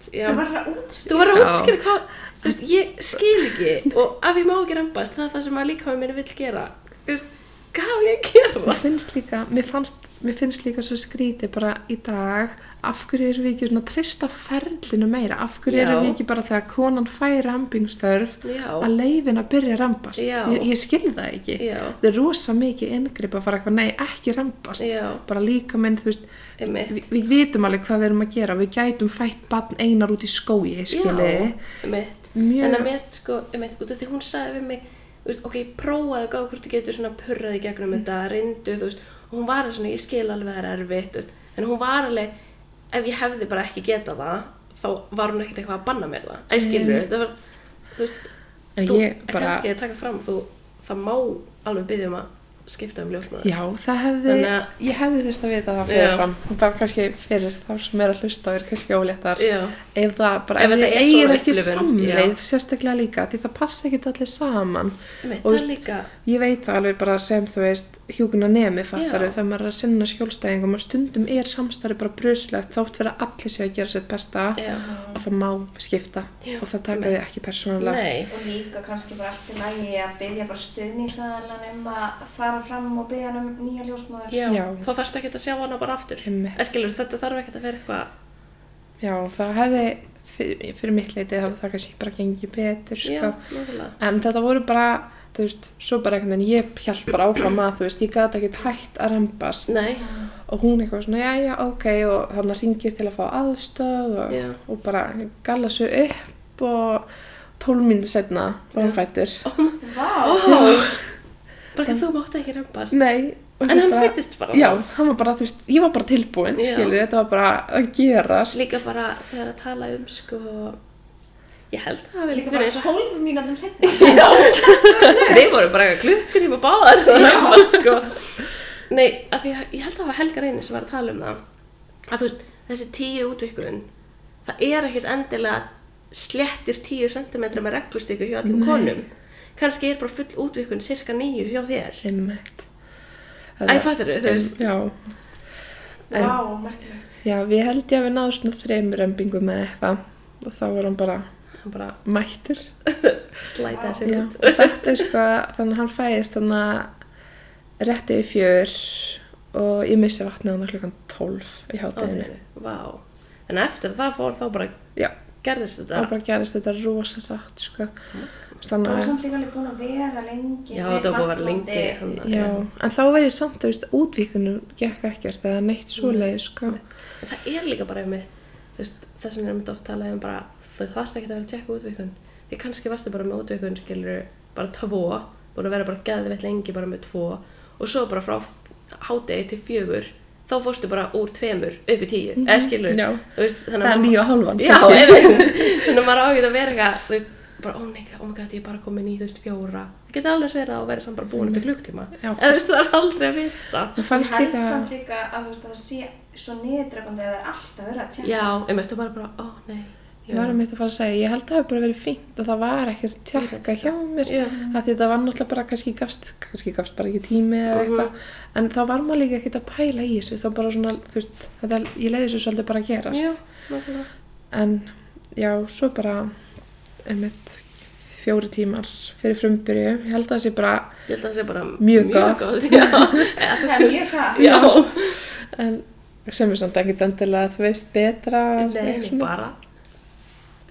Þú verður að útskýra. Þú verður að útskýra hvað, þú veist, ég skil ekki og ef ég má ekki rembast, það er það sem að líka mér vill gera. Þú veist, hvað á ég að gera? mér finnst líka mér, fannst, mér finnst líka svo skrítið bara í dag af hverju erum við ekki svona trista ferlinu meira? Af hverju Já. erum við ekki bara þegar konan fær rembingsþörf Já, að leifin að byrja að rembast Já. ég, ég skil það ekki. Já, það er rosa mikið inngrip að fara eitthvað nei, ekki rembast já, bara líka minn, þú veist við, við vitum alveg hvað við erum að gera. Við gætum fætt barn einar út í skói einmitt. mjög En að mér sko, einmitt, út af því hún sagði við mig, ok, prófaðu gáðu hvort þú getur svona purrað í gegnum þetta, reyndu, þú veist, hún var alveg svona, ég skil alveg að það er erfitt, veist, en hún var alveg, ef ég hefði bara ekki getað það þá var hún ekkert eitthvað að banna mér það Æ, skilur, Mm. það var þú veist, þú, ég bara, kannski taka fram þú, það má alveg byggja um að skipta um ljósmaður já, það hefði, að- ég hefði þurft að vita það Já. fyrir fram. Bara kannski fyrir þá sem er að hlusta og er kannski óléttar. já, Ef það bara, Ef ef, er eigir ekki samleið, sérstaklega líka, því það passa ekki allir saman. það er líka Ég veit það alveg bara sem þú veist hjúkuna nemi fattar Já. þegar maður er að sinna skjólstæðingum og stundum er samstarfi bara brusilegt þátt fyrir að allir sé að gera sitt besta já, og það má skipta Já. og það taka þið ekki persónulega. nei, Og líka kannski bara allt að að fara fram og byggja hann um nýja ljósmóður. já, Já. þá þarfst ekki að sjá hana bara aftur Einmitt. Eskilur, þetta þarf ekki að vera eitthvað Já, það hefði fyrir, fyrir mitt leiti það það kannski bara gengið betur já, sko. nákvæmlega en þetta voru bara þú veist, svo bara einhvern veginn ég hjælt bara áfram að þú veist, ég gæti ekkert hægt að rembast nei, og hún eitthvað svona, já, já, ok og þannig ringið til að fá aðstöð og, Já. og bara galla svo upp og tólf mínútur setna hann Já. fættur Vá! Bara ekki þú mátti ekki rembast Nei en hann fættist bara. Já, hann var bara, þú veist, ég var bara tilbúin skilur, þetta var bara að gerast. Líka bara þegar að tala um sko ég held að það hafi Líka líka bara verið eins og 12 mínútum setna. Já, við vorum bara eitthvað klukkutíma báðar. Og rembast sko. Nei, að því að ég held að það var Helga Reyni sem var að tala um það. Að þú veist, þessi tíu útvikun það er ekkit endilega slettir tíu sentimetra með reglustyku hjá öllum Nei. konum kannski er bara full útvikun cirka nýju hjá þér. Einmitt. Æ, fattur þú veist. Já, En- Vá, merkilegt. já, við held ég að við náðum svona þreymur rembingum með eitthvað. Og þá var hann bara hann bara mættur. Slætaði sér út. Og þetta er sko, þannig að hann fæðist þannig að rétti við fjör og ég missi vatnið hann klukkan 12 í þeirri, vá. En eftir það fór þá bara Já. gerðist Það þetta bara gerist þetta rosa rætt, sko. Það Þannig var að, samt líka alveg búin að vera lengi. já þetta var búið að vera lengi Matlandi. hann, já, en þá var ég samt, þú veist, útvíkunum gekk ekkert eða neitt svoleið, sko. Það er líka bara einmitt, þú veist, þess vegna er einmitt oft talað um bara, þau þarf ekki að vera að tjekka útvikun. Því kannski varstu bara með útvikun, skilur, bara tvo, búin að vera bara geðveitt lengi bara með tvo og svo bara frá hádegi til fjögur, þá fórstu bara úr tveimur upp í tíu, eða skilur, Já, þú veist, þannig eða að. Já, kannski. einmitt, þannig að maður á ekki að vera eitthvað, þú bara, oh my god, oh my god, ég er bara komin í, þú veist, fjóra. Það getur alveg verið að vera samt bara búin eftir klukktíma. Já. Eða, þú veist, það er aldrei að vita. Ég held samt líka að, þú veist, að það sé svo niðurdrefandi að það er alltaf verið að tjekka. Já, einmitt, og bara bara, ó, nei. ég var að mitt að fara að segja, ég held að það hefur bara verið fínt og það var ekkert tjekka hjá mér. Að þetta var náttúrulega bara kannski gafst, kannski gafst bara ekki tími eða Mhm. eitthvað en þá var maður líka ekkert að pæla í þessu þá bara svona, þú veist, þetta, ég leiði þessu svolítið bara að gerast Já, nákvæmlega. en já, svo bara einmitt fjóri tímar fyrir frumbyrju ég held að það sé bara, Ég að það bara Mjög gott. Já, eða þú Það er mjög. Já, en sem er samt ekkert endilega þú veist, betra nei, bara.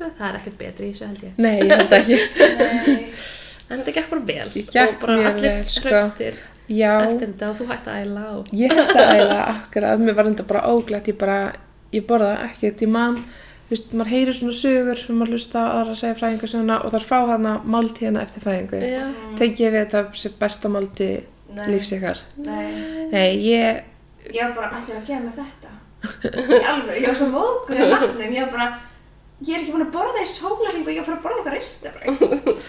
Það er ekkert betri í þessu held ég. Nei, ég held ekki. En þetta gekk bara vel. Ég gekk og bara mjög allir sko. hraustir já, eftir þetta og þú hætti að æla og ég held að æla akkurat, mér var enda bara óglætt ég bara, ég borða ekkert. Í mann veist, maður heyrir svona sögur og maður hlusta aðra að segja fræðingu svona og þar fá hana máltíðina eftir fæðingu Já, tengi ég við þetta sé besta máltíð Nei. lífs ykkar Nei. nei, ég, Ég var bara, ætlum að gefa mig þetta. Alveg, ég var svo mókuð í matnum. Ég var bara, ég er ekki búin að borða í sólarring og ég var að fara að borða eitthvað ristabræk.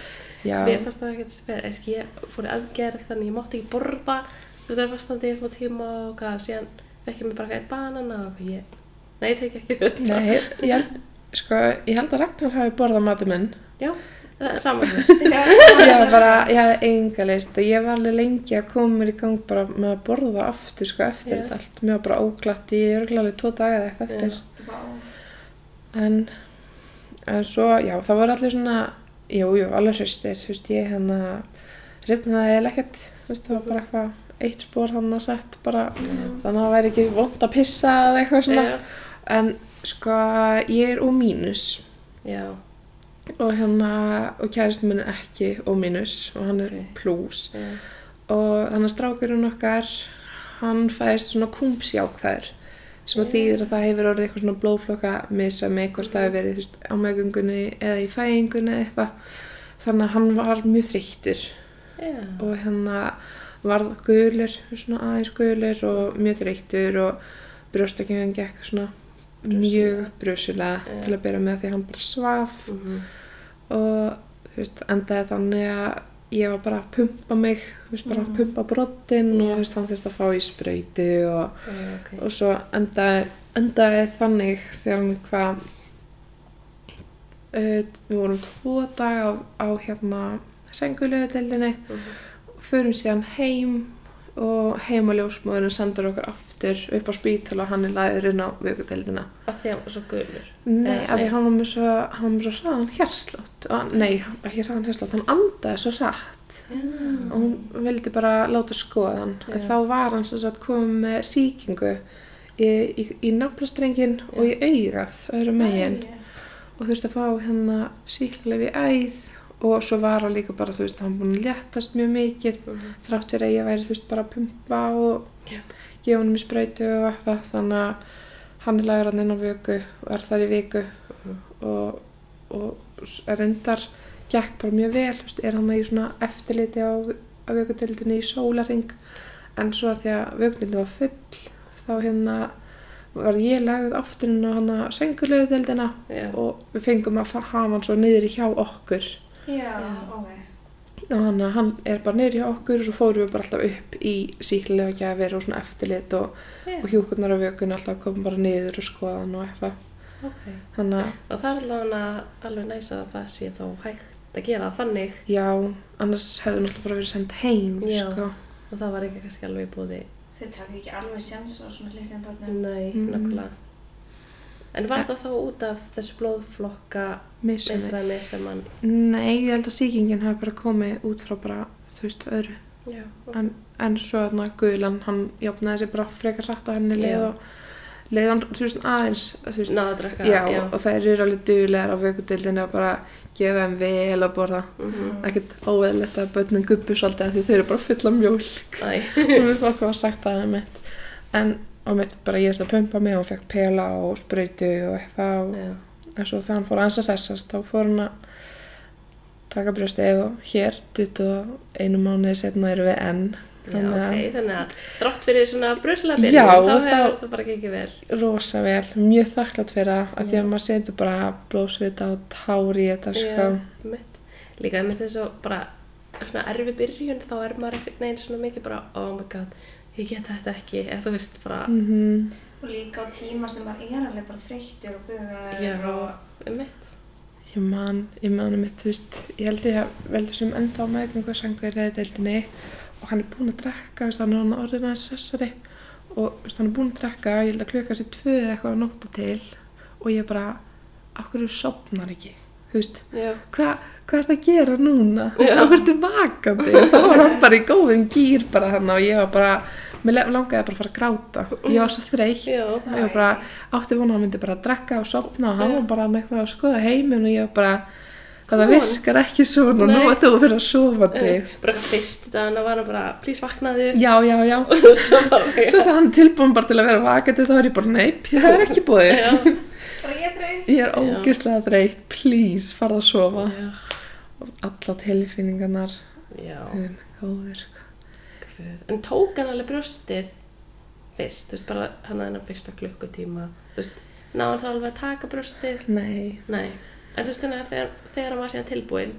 mér fannst það ekkert spil Eski, ég fór í aðgerð þannig ég mátti ekki borða Þú veist, fastandi í smá tíma og hvað Síðan ekki mér bara eitthvað banana og hvað ég Nei, ég tek ekki þetta. Nei, ég held sko, ég held að Ragnar hafi borðað matur minn. Já, er saman mér ég var bara, ég hafði enga leist og ég var alveg lengi að koma mér í gang bara með að borða aftur sko eftir þetta allt. Mér var bara óglatt í örgulega alveg tvo daga eða eitthvað eftir. En, en svo, já, það voru allir svona jú, jú, alveg hristir þú veist, ég hérna rifnaði eða ekkert, þú veist, það var bara eitthvað eitt spór hann að sett bara þannig að það væri ekki vond að pissa eða eitthvað svona. Já, en sko, ég er úr mínus. Já, og hérna, og kærist minn er ekki og mínus og hann er Ok. plús. Já. Og þannig að strákurinn okkar hann fæðist svona kumpsjákþær sem að þýðir að það hefur orðið eitthvað svona blóðflokka missa með hvort það hefur verið þú veist, á meðgöngunni eða í fæðingunni eða eitthvað. Þannig að hann var mjög þreyttur. Já, og hérna varð gulur, svona aðeins gulur og mjög þreyttur og brjóstakjöfum gekk svona mjög brusulega Já. til að byrja með því að hann bara svaf Mhm. og þú veist, endaði þannig að ég var bara að pumpa mig, þú veist, bara að pumpa broddinn og þú veist, hann þurfti að fá í sprautu og, Já, ok. og svo endaði, endaði þannig þegar hann hvað uh, við vorum tvo daga á, á hérna sengulegu Mhm. förum síðan heim og heimaljósmóðurinn sendur okkur aftur upp á spítal og hann er lagður inn á vökudeldina. Af því að hann var svo gulur. Nei, af því hann var með svo, hann var svo hraðan hérslátt nei, ekki hraðan hérslátt, hann andaði svo hratt. Og hún vildi bara láta skoða hann. En Já. þá var hann sem sagt komið með sýkingu í, í, í naflastrengin og í augað öðru megin. Og þurfti að fá hérna síklarleif í æð og svo var hann líka bara, þú veist, hann búin að léttast mjög mikið Mhm. þrátt fyrir að ég væri, þú veist, bara að pumpa og Já. gefa hann í sprautu og eitthvað, þannig að hann er lagur hann inn á vöku og er þar í viku Mhm. og, og s- reyndar gekk bara mjög vel, þú veist, er hann í svona eftirliti á, á vökutildinni í sólaring en svo að því að vökutildin var full þá hérna var ég lagð aftur inn á hann að sengulegu Já. og við fengum að fa- hafa hann svo niður hjá okkur Já, Já. ok. og hann, hann er bara niður hjá okkur og svo fórum við bara alltaf upp í síklega gjafir og svona eftirlit og, Já. og hjúkurnar á vökun alltaf komum bara niður og skoða hann og eitthvað Ok. þannig að Og það er allavega alveg næsa að það sé þá hægt að gera það þannig já, annars hefðu náttúrulega bara verið sendt heim Já. sko. og það var ekki kannski alveg í búði. Þau taka ekki alveg sjans á svona litlum börnum. Nei, Mhm. nokkulega. En var það þá út af þessu blóðflokka Misræmi. sem hann... Nei, ég held að sýkingin hafi bara komið út frá bara, þú veist, öðru Já. en, en svo þarna guðlan, hann jafnaði sér bara frekar rætt á henni leið Já. og leið hann, þú veist, aðeins þú veist, Náða að drekka. já, og þær eru alveg duglegar á vökudildinu að bara gefa þeim vel að borða Mhm. ekkert óeðlegt að börnin guppu svolítið af því þau eru bara fulla af mjólk Æ. og við fólk var sagt það um mitt en á mitt bara ég þurfti að pumpa mig og fekk pela og sprautu og eitthvað og Já. en svo þegar hann fór að hressast þá fór hann að taka brjóstið og hér 21 mánuði setna erum við enn Þannig að- ok, þannig að þrátt fyrir svona Já, þá og hefur þetta bara gengið vel. rosa vel, mjög þakklátt fyrir það að því að maður setur bara blóðsvita og tár í þetta sko. Líka einmitt þess að bara svona erfi byrjun, þá er maður einhvern veginn svona mikið bara, oh my god, ég get þetta ekki, eða þú veist bara, mm Og líka á tíma sem maður er alveg bara þreyttur og bugaður og... mitt. ég man, ég man um mitt, þú veist ég held ég að veldur sem enda á meðgöngu sangu í reyðdeildinni og hann er búinn að drekka, þú veist, hann er hann orðin aðeins hressari og þú veist, hann er búinn að drekka ég held að klukka sér tvö eða eitthvað að nótta til og ég bara, okkur sopnar ekki, þú veist Já, hvað hva er það að gera núna? Þú Já. af hverju ertu vakandi? Og þá var hann bara í góðum gýr bara hann og ég var bara, mér langaði bara að fara að gráta. Ég var svo þreytt. já, ég var bara, átti vona að hann myndi bara að drekka og sopna og hann var bara með eitthvað að skoða heiminn og ég var bara, hvað það virkar ekki svona og nú Nei. ætti þú að vera að sofa Eh, þig. bara eitthvað fyrst þannig var hann bara, please vaknaðu Já, já, já. svo þegar hann tilbúin bara til að vera vakandi þá er ég bara, neip, það er ekki búið. já, Bara ég er Já. ógeðslega þreytt, please, farða að sofa. já, Og alla tilfinningarnar, já, um, góður. Guð. en tók hann alveg brjóstið fyrst, þú veist, bara hann að þennan fyrsta klukkutíma, þú veist, náðan þá alveg að taka brjóstið, Nei, nei, en þú veist, þannig að þegar, þegar hann var síðan tilbúinn,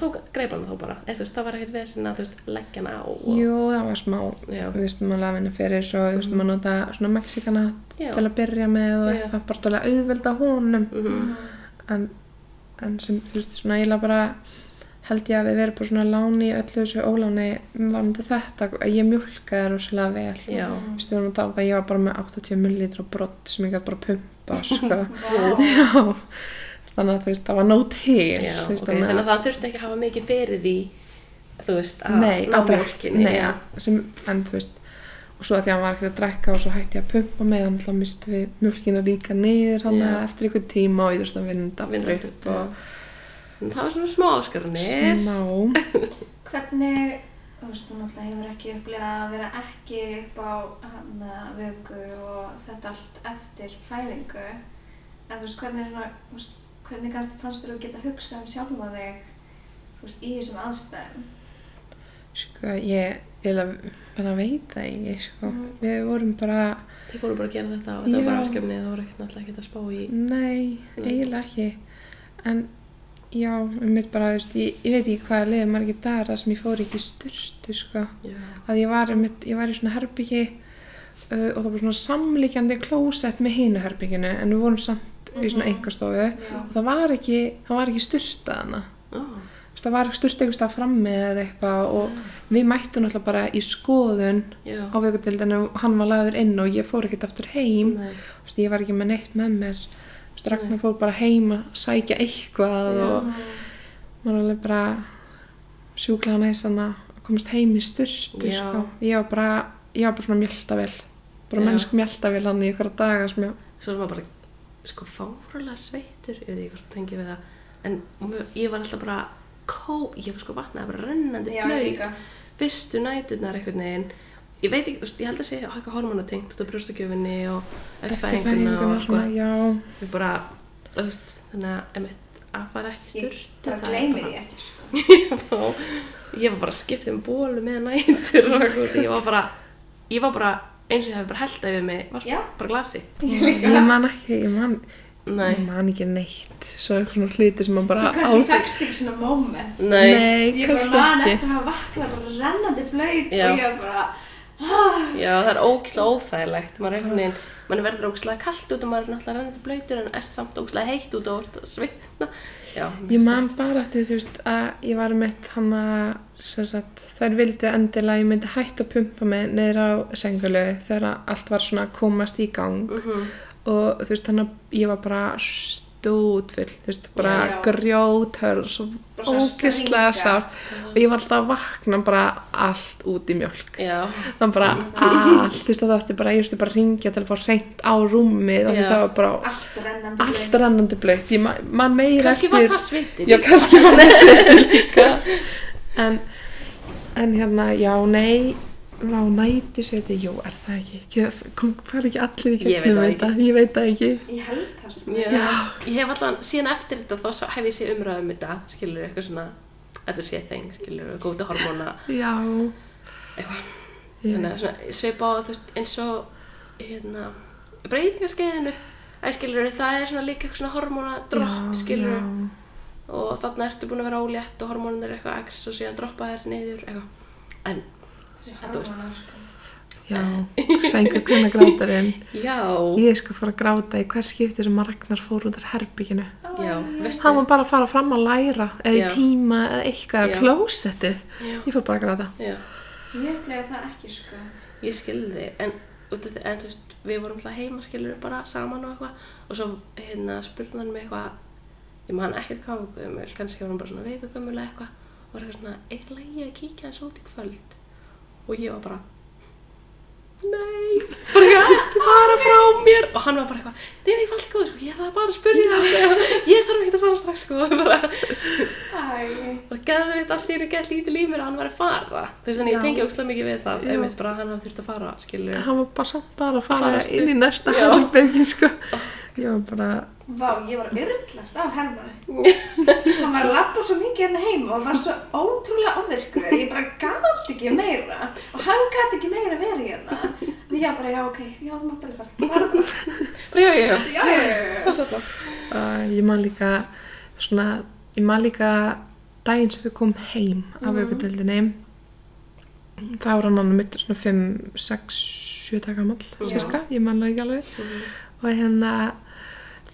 tók, greip hann þá bara, eða þú veist, það var ekkert vesinn að, þú veist, leggja hann á og, Jú, það var smá, já, við þurftum að lafa henni fyrir svo við þurftum að nota svona mexikana já, til að byrja með og eitthvað bara til að auðvelda honum. Mhm, en, en sem þú veist svona held ég að við verðum bara svona láni í öllu þessu óláni varandi þetta að ég mjölkaði rosalega vel. Já, Þú veist, við vorum að tala um ég var bara með 80 millilitra brott sem ég gæti bara pumpa sko. Já, þannig að þú veist, það var nóg til já, veist, ok, þannig að það þurfti ekki að hafa mikið fyrir því, þú veist, að ná sem, en þú veist og svo að því að hann var ekkert að drekka og svo hætti ég að pumpa með þannig að misti við mjölkina líka niður hann eftir einhvern tíma og ég þurfti að vinda aftur upp og það var svona smá áskarunir, smá Hvernig, þú veist, þú náttúrulega hefur ekki upplegað að vera ekki upp á hann vöku og þetta allt eftir fæðingu. En þú veist, hvernig, svona, þú veist, hvernig kannski fannst þér að geta hugsað um sjálfa þig, þú veist, í þessum aðstæðum? sko ég, ég er að vera að veita ekki sko. Mhm. við vorum bara Þið voru bara að gera þetta og þetta var bara Já. verkefni það voru ekkert náttúrulega ekkert að spá í Nei, Nei. eiginlega ekki. En já, um mitt bara, veist, ég, ég veit ekki hvað liðið margir dagar sem ég fór ekki styrtu, sko. Að ég var, um mitt, ég var í svona herbyggi uh, og það var svona samlíkjandi klósett með hinu herbygginu en við vorum samt í svona Mhm. einkastofu Já. og það var ekki, það var ekki styrta hana. Ó, Þú veist, Það var styrta einhvers stað frammi eða eitthvað og við mættum náttúrulega bara í skoðun já, á vikudildinu og hann var lagður inn og ég fór ekkert aftur heim. nei, ég var ekki með neitt með mér Ragnar fór bara heim að sækja eitthvað Já. og maður alveg bara sjúklaða næsan að komast heim í styrtu Já. sko. ég var bara ég var bara svona mjöldavel bara mennsk mjöldavel hann í ykkur daga sem ég, svo maður bara sko fárulega sveittur ég veit ekki hvort það tengi við það en ég var alltaf bara kó, ég var sko vatnaði bara rennandi blöyt fyrstu næturnar einhvern veginn ég veit ekki, ég held að sé eitthvað hormonatengt út af brjóstakjöfinni og eftir fæðinguna og eitthvað við bara, þú veist, þannig að emitt, að fara ekki í Ég styrtu bara gleymi því ekki, sko. ég, var bara skipt um bólu með nætur og eitthvað, ég var bara ég var bara, eins og ég hef bara held yfir mig, var Já. bara glasi Ég ég man ekki ég man, nei, ég man ekki neitt svo er svona hluti sem maður bara Þú kannski fegst ekki svona moment. nei, nei, Ég bara kannski man ekki eftir að hafa vaknað bara rennandi blöyt Já. og ég bara, já, það er ógislega óþægilegt. Maður er einhvern veginn, mann verður ógislega kallt út og maður er náttúrulega rennandi blöytur en ert samt ógislega heitt út og ert að svitna. Já, Ég man bara eftir þú veist að ég var með hann að þær vildu endilega ég myndi hætta að pumpa mig niður á sengulu þegar allt var svona að komast í gang. Mhm. og þú veist þannig að ég var bara stútfull, þú veist, bara Já. grjóthörð svo springa. sárt og ég var alltaf að vakna bara allt út í mjölk var bara allt, þú veist það ætti bara, ég veist bara að ringja til að fá reynt á rúmið og Já. það var bara allt rennandi blöytt, ég ma- man meira kannski var það svitið Já, kannski var það sviti líka. En, en hérna, já, nei, á nætisviti, jú, er það ekki? Kom, fara ekki allir í gegnum það þetta? Ég veit það ekki. Ég held það, sko. Já. Ég hef allan, síðan eftir þetta þá hef ég séð umræðu um þetta, skilur eitthvað svona, þetta sé þeng, skilur, góti hormóna, Já. eitthvað. Þannig að svona svipa á, þú veist, eins og, hérna, breytingaskeiðinu, að skilur, það er svona líka eitthvað svona hormóna dropp, Já, skilur, já. og þarna ertu búin að vera ólétt og hormónin er eitthvað x og síðan droppa þér niður, eitthvað. En, Þú veist. sko. Já, sængu kunna grátarinn. já, Ég skal fara að gráta í hver skipti sem Ragnar fór út af herbygginu. já, veistu, Hann var bara að fara fram að læra, eða Já. í tíma, eða eitthvað, klósettið. Ég fór bara að gráta. já. Ég upplega það ekki, sko. ég skilði en, út af því- en þú veist, við vorum alltaf heima skilur bara saman og eitthvað og svo hérna spurði hann mig eitthvað ég man ekkert hvað var gömul kannski var hann bara svona veiku gömul eða eitthvað og var eitthvað svona, er lægi að kíkja eins út í kvöld og ég var bara nei, bara eitthvað ekki fara frá mér. Og hann var bara eitthvað, nei, nei, allt góð sko, ég þarf bara að spurja sko. ég þarf ekki að fara strax sko. Bara, og gæði við allt í einu gett lítið líf mér að hann var að fara. Þú veist, þannig ég tengi ógslag mikið við það einmitt bara að hann hafði þurft að fara, skilur Hann var bara samt bara að fara Fara inn í næsta herbyggi, sko. Ég var bara, vá, ég var urlast á Hermanni. Hann var að labba svo mikið hérna heima og var svo ótrúlega ofvirkur. Ég bara gat ekki meira. Og hann gat ekki meira verið hérna. Og ég bara, já, ok, já, þú mátt alveg fara. Fara bara. já, já, já, Já, já, já. Sjálfsagt. Uh, ég man líka svona, ég man líka daginn sem við komum heim af mm. þá var hann annað mitt svona 5, 6, 7 daga Já. cirka, ég man það ekki alveg Mhm. og hérna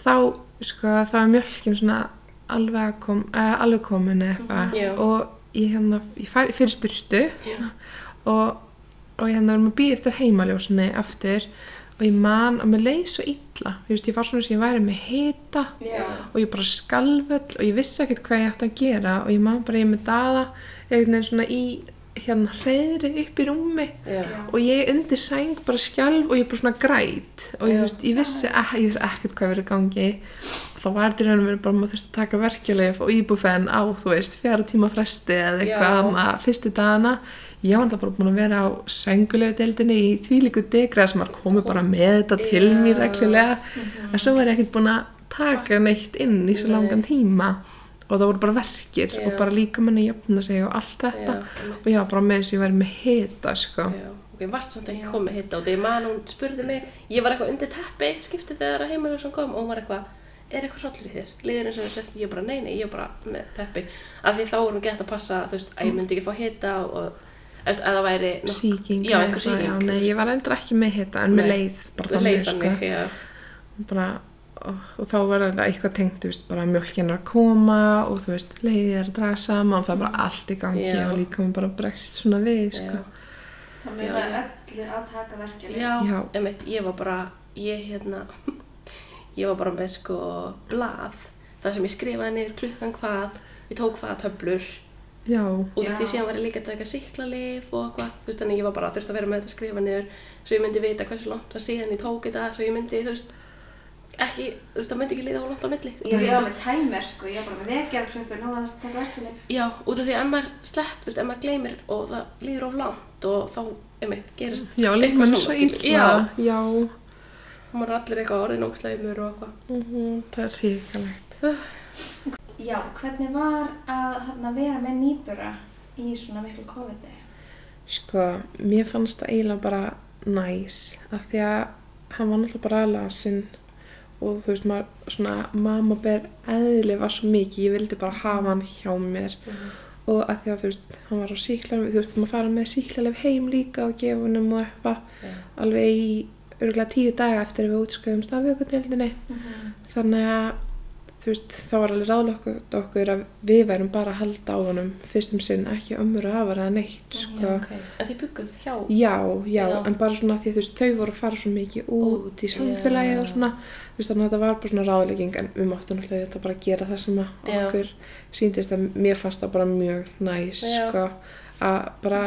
þá sko, þá var mjölkin svona alveg, kom, uh, alveg komin eða eitthvað. Já. og ég hérna, ég fær, fyrir styrstu Já. og, og ég hérna varum að býja eftir heimaljósinni aftur. Og ég man að mér leið svo illa. Ég, veist, ég var svona sem ég væri með hita. Já. og ég bara skalvöll og ég vissi ekkert hvað ég ætti að gera. Og ég man bara ég með daða einhvern veginn svona í hérna hreðri upp í rúmi Já. og ég undir sæng bara skjálf og ég bara svona græt og ég, veist, ég, vissi, ek, ég vissi ekkert hvað verið gangi. Og þá var þetta í raunum verið bara maður þurfti að taka verkjulegf og íbúfenn á þú veist fjara tíma fresti eða eitthvað hana fyrstu dagana. Ég var það bara búin að vera á sengulegu deildinni í þvílíku degra sem maður komið bara með þetta til mér reglulega. En svo var ég ekkert búin að taka neitt inn í svo langan tíma og það voru bara verkir Já. og bara líka manni jöfna sig og allt þetta Já, og ég var bara með þess að ég væri með hita sko. Já, ok, varst samt ekki komið hitta og þegar man hún spurði mig, ég var eitthvað undir teppi eitt skipti þegar að heimilur sem kom og hún var eitthvað, er eitthvað í þér? Líður eins og við settum, ég bara, nei, nei, ég bara með teppi. Af því þá hún gett að passa, þú veist, að ég myndi ekki fá hitta og, og að það væri nokk- Sýking Já, sýking, já, Nei, ég var endur ekki með hitta en Nei. leið bara þannig, leið þannig, sko. bara, og, og þá var þetta eitthvað tengt, þú veist, bara mjölkin er að koma og þú veist, leiðið er að draga saman það er bara allt í gangi Já. og líka mér bara bregst svona við, sko. Það meina öllu að taka verkefni. Já, Já. einmitt, ég var bara, ég hérna, ég var bara með sko blað, það sem ég skrifaði niður klukkan hvað, ég tók hvaða töflur, Já, út af því síðan var ég líka að taka siklalif og eitthvað, þú veist, þannig ég var bara þurfti að vera með þetta að skrifa niður, svo ég myndi vita hversu langt var síðan ég tók þetta, svo ég myndi, þú veist, ekki, þú veist, það myndi ekki líða á langt á milli. Ég Þú var með tæmer sko, ég var bara með vekjarklöpur, náða þess að taka verkefni. Já, út af því að ef maður slepp, þú veist, ef maður gleymir og það líður of langt og þá, einmitt, gerist já, eitthvað svona, illa, Já, já, maður er allir eitthvað orðin ógslæmur og eitthvað. mhm, það er ríkalegt. Já, hvernig var að hérna, vera með nýbura í svona miklu COVID-i? Sko, mér fannst það eiginlega bara næs af því að hann var náttúrulega bara lasinn og þú veist, maður, svona, mamma ber eðli var svo mikið, ég vildi bara hafa hann hjá mér. Og að því að þú veist, hann var á síklarleif, þú veist, maður fara með síklarleif heim líka og gefa hennum og eitthvað. Já. alveg í örgulega tíu daga eftir við útskjöfumst af vökudeldinni þannig að þú veist, þá var alveg ráðlokk okkur að við værum bara að halda á honum fyrstum sinn, ekki ömmur að hafa eða neitt, sko. Já, ok. En þið bygguð hjá? Já, já, Já. en bara svona því að þú veist, þau voru að fara svo mikið út, Út, í samfélagi já. og svona, þú veist, þannig að þetta var bara svona ráðlegging en við máttum náttúrulega þetta bara gera það sem að okkur síndist að mér fannst það bara mjög næs, sko, að bara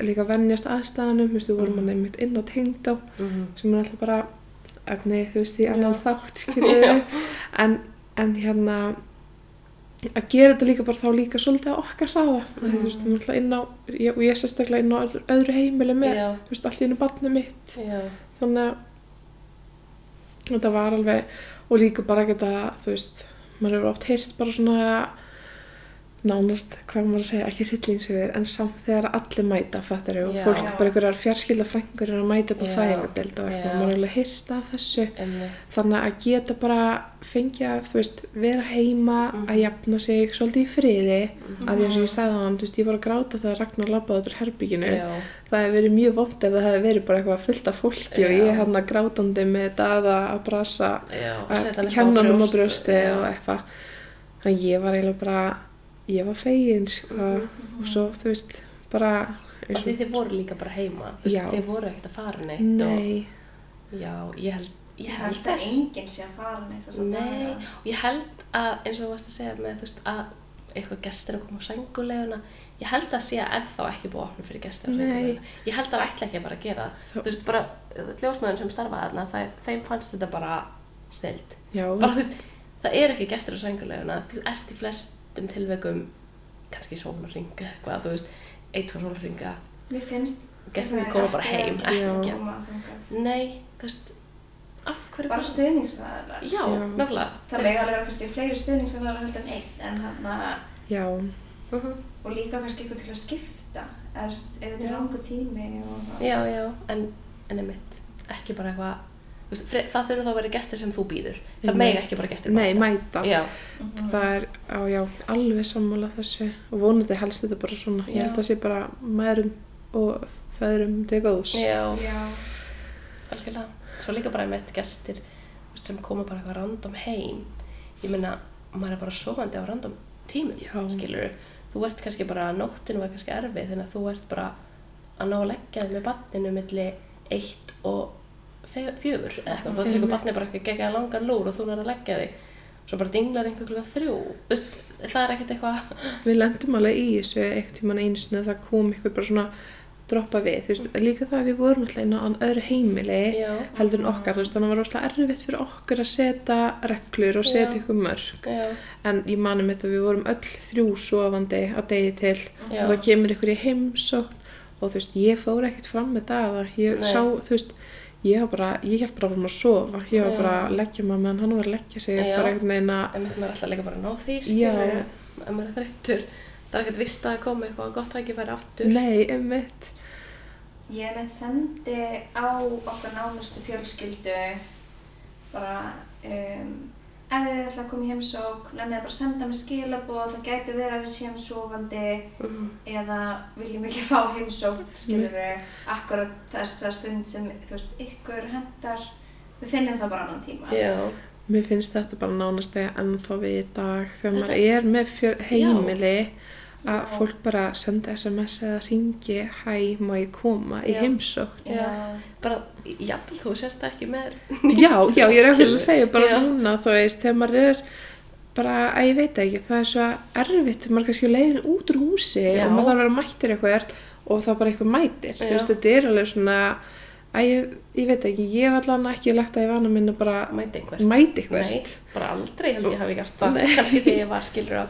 líka venjast aðstæðanum, þú veist, við vorum Mhm. að nefnt inn á tengdó Mm sem er alltaf bara efni, þú veist, í annan þátt, skilju, en, en hérna, að gera þetta líka bara þá líka svolítið á okkar hraða, mm. þú veist, við erum alltaf inn á, ég, og ég sérstaklega inn á öðru, öðru heimili með, Já. þú veist, allt í einu barnið mitt, Já. þannig að þetta var alveg, og líka bara geta, þú veist, maður hefur oft heyrt bara svona nánast, hvað maður að segja, ekki hryllingsögur en samt þegar allir mæta, fattar og Já. fólk, Já. bara einhverjar fjarskilda frængur er að mæta upp á Já. fæðingadeild og eitthvað, maður er alveg heyrt af þessu Einmitt. þannig að geta bara fengja, þú veist, vera heima Mhm. að jafna sig svolítið í friði Mhm. að því og ég sagði á hann, þú veist, ég var að gráta þegar Ragnar labbaði út úr herbygginu Já. það hefði verið mjög vond ef það hefði verið bara eitthvað fullt af fólki og ég hann að grátandi með daða að brasa að á á að ég var bara fegin sko og svo þú veist bara og, þið voru líka bara heima. Þú veist, þið voru ekkert að fara neitt. nei, Og, já, ég held, ég held held að enginn sé að fara neitt þess að Nei, og ég held að, eins og þú varst að segja með, þú veist, að eitthvað gestir að koma á sænguleguna, ég held að sé að ennþá ekki búið opna fyrir gestir á Nei. sænguleguna. Ég held að það ætla ekki að fara að gera. Þá- Þú veist, bara, ljósmaðurinn sem starfaði þarna, það, þeim fannst þetta bara snild. já, Bara, þú veist, það er ekki gestir á sænguleguna, þú ert í flestum tilveikum, kannski sólarring eitthvað, þú veist, eitt, tvo sólarringa, Mér finnst gestirnir það koma bara heim, að ekki. Þangað. Nei, þú veist, af hverju Bara stuðningsaðalar. Já, nákvæmlega. Það með alveg vera kannski fleiri stuðningsaðalar heldur en einn en hann að já, Mhm. og líka kannski eitthvað til að skipta eða ef þetta er Já. langur tími og Já, já, en, en einmitt, ekki bara eitthvað, veist, það þurfa þá að vera gestir sem þú býður. Það megi ekki bara gestir nei, mæta. mæta Já, Mhm. það er, á, já, alveg sammála þessu og vonandi helst þetta bara svona ég Já. held að sé bara mærum og feðrum til góðs já, algjörlega. Svo líka bara einmitt gestir veist, sem koma bara eitthvað random heim. Ég meina, maður er bara sofandi á random tímum, Já. skilur Þú ert kannski bara, nóttinu var kannski erfið, þannig að þú ert bara að ná að leggja þig með barninu milli eitt og fjögur eða eitthvað. Þá tekur barnið bara ekki gegja langan lúr og þú nær að leggja þig. Svo bara dinglar einhver klukka þrjú. Þú veist, það er ekkert eitthvað... við lendum alveg í þessu eitt tíman einu sinni að það kom ykkur bara svona droppa við, þú veist, líka það að við vorum alltaf inn á öðru heimili Já. heldur en okkar, þú veist, þannig að það var rosalega erfitt fyrir okkur að setja reglur og setja ykkur mörg Já, en ég manum þetta að við vorum öll þrjú sofandi að degi til já. og það kemur ykkur í heimsókn og þú veist, ég fór ekkert fram með það ég Nei. sá, þú veist ég var bara, ég held bara að að sofa ég var Já. bara að leggja maður meðan hann var að leggja sig bara einhvern veginn að En maður er alltaf líka bara að ná því, ef maður er þreyttur. Það er ekkert vist að koma eitthvað gott tækifæri aftur. nei, einmitt ég meitt sendi á okkar nánustu fjölskyldu bara um, ef þið ætla að koma í heimsók nefnið bara að senda mér skilaboð það gæti verið að við séum sofandi Mhm. eða viljum ekki fá heimsók skilur við akkurat þess að stund sem þú veist, ykkur hendar við finnum það bara annan tíma. Já, Mér finnst þetta bara nánast þegar ennþá við í dag þegar Þetta- maður er með fjör, heimili að Já. fólk bara senda sms eða ringi hæ, má ég koma í Já. heimsókn Já. bara, jafnvel þú sérst ekki með Já, já, ég er ekki að segja bara Já. núna, þú veist, þegar maður er bara, að ég veit ekki, það er svo erfitt, maður er kannski leiðin út úr húsi Já. og maður þarf að vera mættir eitthvað og það bara eitthvað mætir, þú Já. veist, þetta er alveg svona, að ég, ég veit ekki, ég hef allan ekki lagt að ég vana minna bara mæti einhvert mæti eitthvað. Nei, bara aldrei held ég hafi gert það kannski þegar ég var skilur á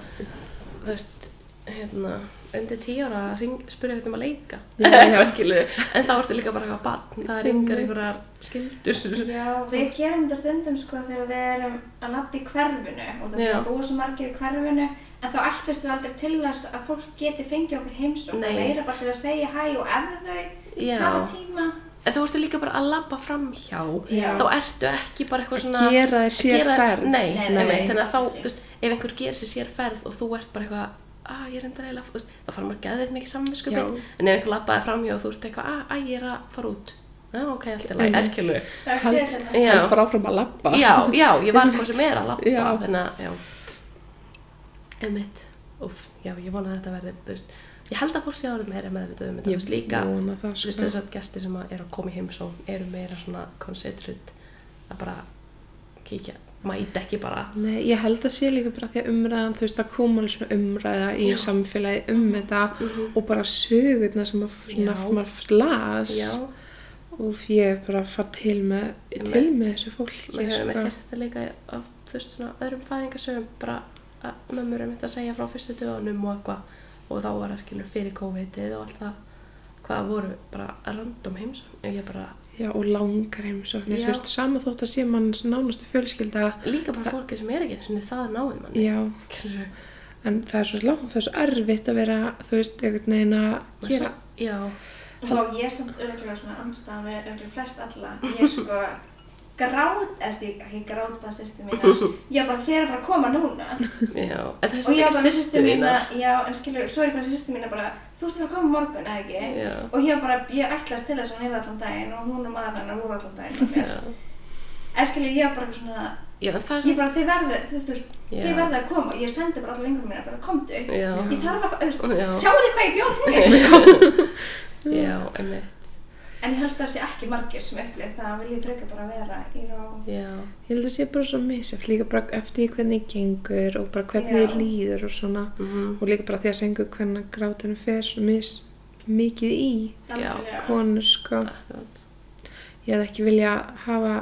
þú veist, hérna undir tíu ára að spyrja eitthvað um að leika en þá ertu líka bara eitthvað batn það er yngar Einmitt. einhverjar skildur Já, við gerum þetta stundum sko þegar við erum að labba í hverfinu og það er búið svo margir í hverfinu en þá ættist við aldrei til þess að fólk geti fengið okkur heimsók það meira bara til að segja hæ og ef þau hafa tíma. En þá ertu líka bara að labba fram hjá. Já. þá ertu ekki bara eitthvað svona gera þér sér gera- ferð. Nei, Nei, nei, nei. þannig að þá, þú veist, ef einhver gerir sér sér ferð og þú ert bara eitthvað að ég er enda reyla, þá fara maður geðið mikið samvinskupið, Já. en ef einhver labbaði fram hjá og þú ert eitthvað að, að ég er að fara út já, ok, allt er læg, eskilu er Hald- bara áfram að labba. já, já, ég var hvað sem er að labba Já. þannig að, já einmitt, uff, já, ég vona að þetta verði, þú veist, ég held að fólk sé árið meira meðvitað um þetta, þú veist, líka þú veist, sko. þess að gestir sem að eru að koma í heimsón eru meira svona considerate að bara kíkja, mæta ekki bara. Nei, ég held að sé líka bara því að umræðan, þú veist, að koma alveg svona umræða í Já. samfélagi um þetta og bara sögurna sem að svona, maður las. Já, og ég bara fara til með, Einmitt. til með þessu fólki, maður hefur með sko. hérst þetta líka af þú veist svona öðrum fæðingasögum bara að mömmur er myndi að segja frá fyrstu dögunum og eitthvað. Og þá var það skilur fyrir COVID-ið og allt það. Hvað voru bara random heimsókn ég bara, Já, og langar heimsóknir, Já. þú veist, sama þótt að sé manns nánustu fjölskylda, líka bara fólki sem er ekki einu sinni það náðið manni já, Skilurðu? en það er svo langt, það er svo erfitt að vera, þú veist, einhvern veginn að gera, já, og ég er samt örgulega svona anstæðan við örgulega flest alla ég er sko gráð, eða ekki gráð bara sýstu ég er bara þeir eru að fara að koma núna. Já en það er og er ekki bara sýstu mína já, en skilur, svo er ég bara sýstu mína bara þú ert að fara að koma morgun, eða ekki? Já, og ég bara, ég ætlaðist til þess að nefna allan daginn og hún og maður hennar voru allan daginn já, en skilur, ég bara svona já, er ég bara, þið verðu, þið, þú Já. þið verðu að koma. Ég sendi bara allar vingur mína, bara komdu. Já, ég þarf að, Já. sjáu þið hvað ég bjóð til? Já, en ég held að það sé ekki margir sem upplið það. Vil ég frekar bara vera í rá já, ég held að sé bara svo misjafn, líka bara eftir hvernig gengur og bara hvernig Já. þið líður og svona, mhm, og líka bara því að sengu hvernig grátunum fer svo mis, mikið í konur, sko. akkurat. Ég hefði ekki vilja hafa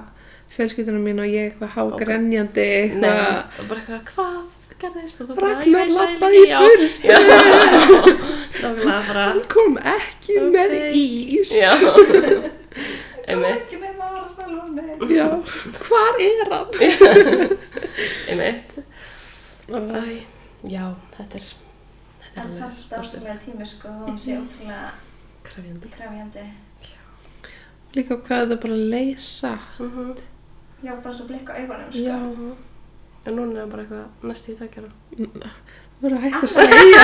fjölskyldunum mín og ég eitthvað hágrenjandi, eitthvað, bara eitthvað, hvað gerðist? Og þú bara, Ragnar "Ég veit það labbaði í ekki." Já, burt. Já, nákvæmlega bara, hann kom ekki Ok. með ís. já, Kom ekki með vara sjálfan mig. Já, hvar er hann? einmitt. Æ, já, þetta er, þetta er samt stáðslega tími sko, þó hún sé ótrúlega krefjandi. krefjandi. Líka hvað þetta bara leysa. Mhm. Ég var bara svo blikk á augunum sko. Já, En núna er það bara eitthvað næstu í tveikjara. þú verður hægt að segja.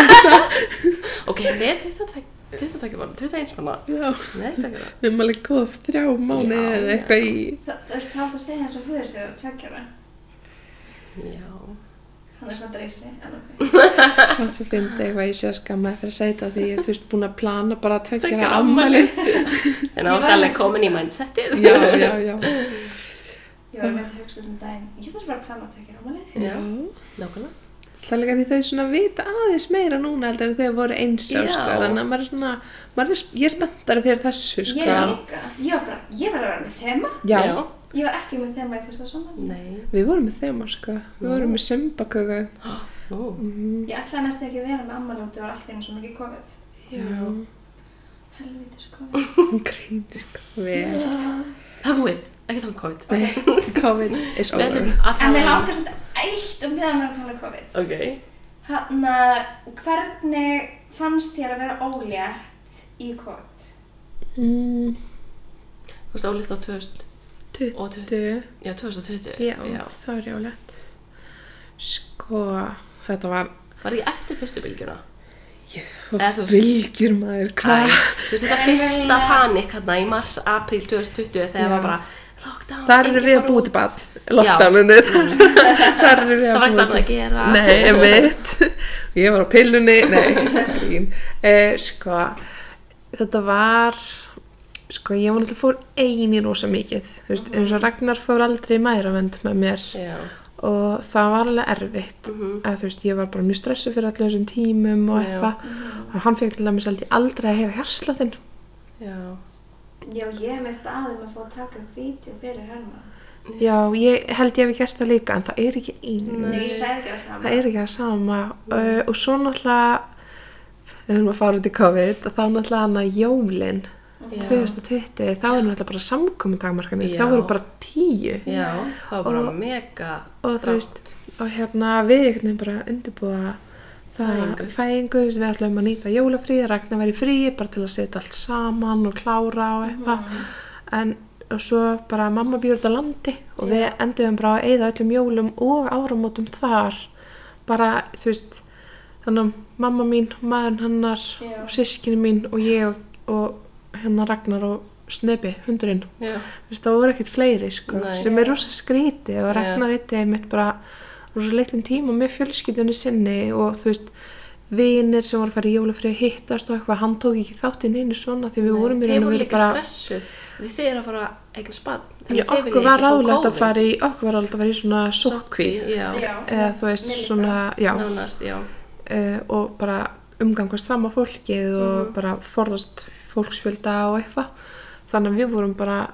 Ok, með 22, 22 mann, 21 manna, Já, með tveikjara. við erum alveg góð þrjá mánu eða eitthvað í. Það, þú veist, þá þú segja eins og hugur sig að tveggjara. Já, Hann er svona dreysi, en ok. Samt sem fyndi eitthvað ég sé að skamma fyrir að segja þetta því ég þú veist búin að plana bara að tveggjara Tveggja ammali. en er með- komin í mindsetið. Já, já, já. Ég var með að hugsa um daginn. Ég var bara að plana að tveggjara ámalið. Já, nákvæmlega. Það er líka því þau svona vita aðeins meira núna heldur en þegar voru einsjá, Já. sko. Þannig að maður er svona, maður er, ég er spenntari fyrir þessu, sko. Ég líka. Ég var bara, ég var að vera með þema. Já, Ég var ekki með þema í fyrsta svona. Nei. við vorum með þeim, sko. Við vorum með simbaköku. Nú, Mm, Ég ætlaði næstu ekki að vera með ammali og það var allt í henni svo mikið COVID. já, Helvítis COVID. hún grínir, sko. Vel. það búið, ekki tala um COVID. Nei, COVID is Við ætlum over. að En tala mér um- langar samt eitt um meðan við erum að tala um COVID. Ok. Hann að hvernig fannst þér að vera ólétt í COVID? Mm, Þú veist, ólíkt á 2000 og 20, 20. já, 2020. Já, það var jálegt. Sko, þetta var Var ekki eftir fyrstu bylgjuna? Eða þú veist- Vilgjur maður, Æ, hvað? Þú veist, þetta fyrsta panik hérna í mars, april 2020 þegar Já. var bara lockdown. Þar eru við að út. til bad, lockdowninu. Þar eru við Það að var ekkert búa annað að gera. Nei, emitt. Ég var á pillunni, nei. Eh, sko, þetta var, sko, ég var náttúrulega fór ein í rosa mikið. Þú veist, eins og Ragnar fór aldrei í mæravend með mér Já. og það var alveg erfitt. Mhm. Að, þú veist, ég var bara mjög stressuð fyrir allir þessum tímum og eitthvað. Og hann fekk til dæmis aldrei aldrei að heyra hjarslátinn. Já. Ég hef meitt baðum að fá að taka upp vídeo fyrir Herman. Já, ég held ég hef gert það líka en það er ekki eins. Nei. Það er ekki það sama. Það er ekki það sama uh, og svo náttúrulega við höfum að fara út í COVID og þá náttúrulega hann að jólin Já. 2020 þá er náttúrulega bara samkominn dagmarkanir þá voru bara tíu Já, það var bara Og- mega og þú strátt. veist og hérna við einhvern veginn bara undirbúa það Fæðingu. fæðingu, við ætlum að nýta jólafrí Ragnar væri frí bara til að setja allt saman og klára og eitthvað en og svo bara mamma býr út á landi og við endum bara að eyða öllum jólum og áramótum þar bara, þú veist þannig að mamma mín, maður hennar Já. og sískinu mín og ég og, og hennar Ragnar og Snepi, hundurinn Já. þú veist, það voru ekkert fleiri sko, Nei. sem er rosa skrítið og. Ragnar eitt einmitt bara rosa litlum tíma með fjölskyldunni sinni og þú veist vinir sem voru að fara í jólafrið að hittast og eitthvað, hann tók ekki þáttinn einu svona því við Nei, vorum í Þið raun og voru veru líka bara stressuð. Því þið eru að fara að eigna spann okkur var ráðlegt að fara í okkur var ráðlegt að fara í svona sótkví eða þú veist líka. svona já, nánast, já. Uh, og bara umgangast á fólkið og Mhm. bara forðast fólksfjölda og eitthvað. Þannig að við vorum bara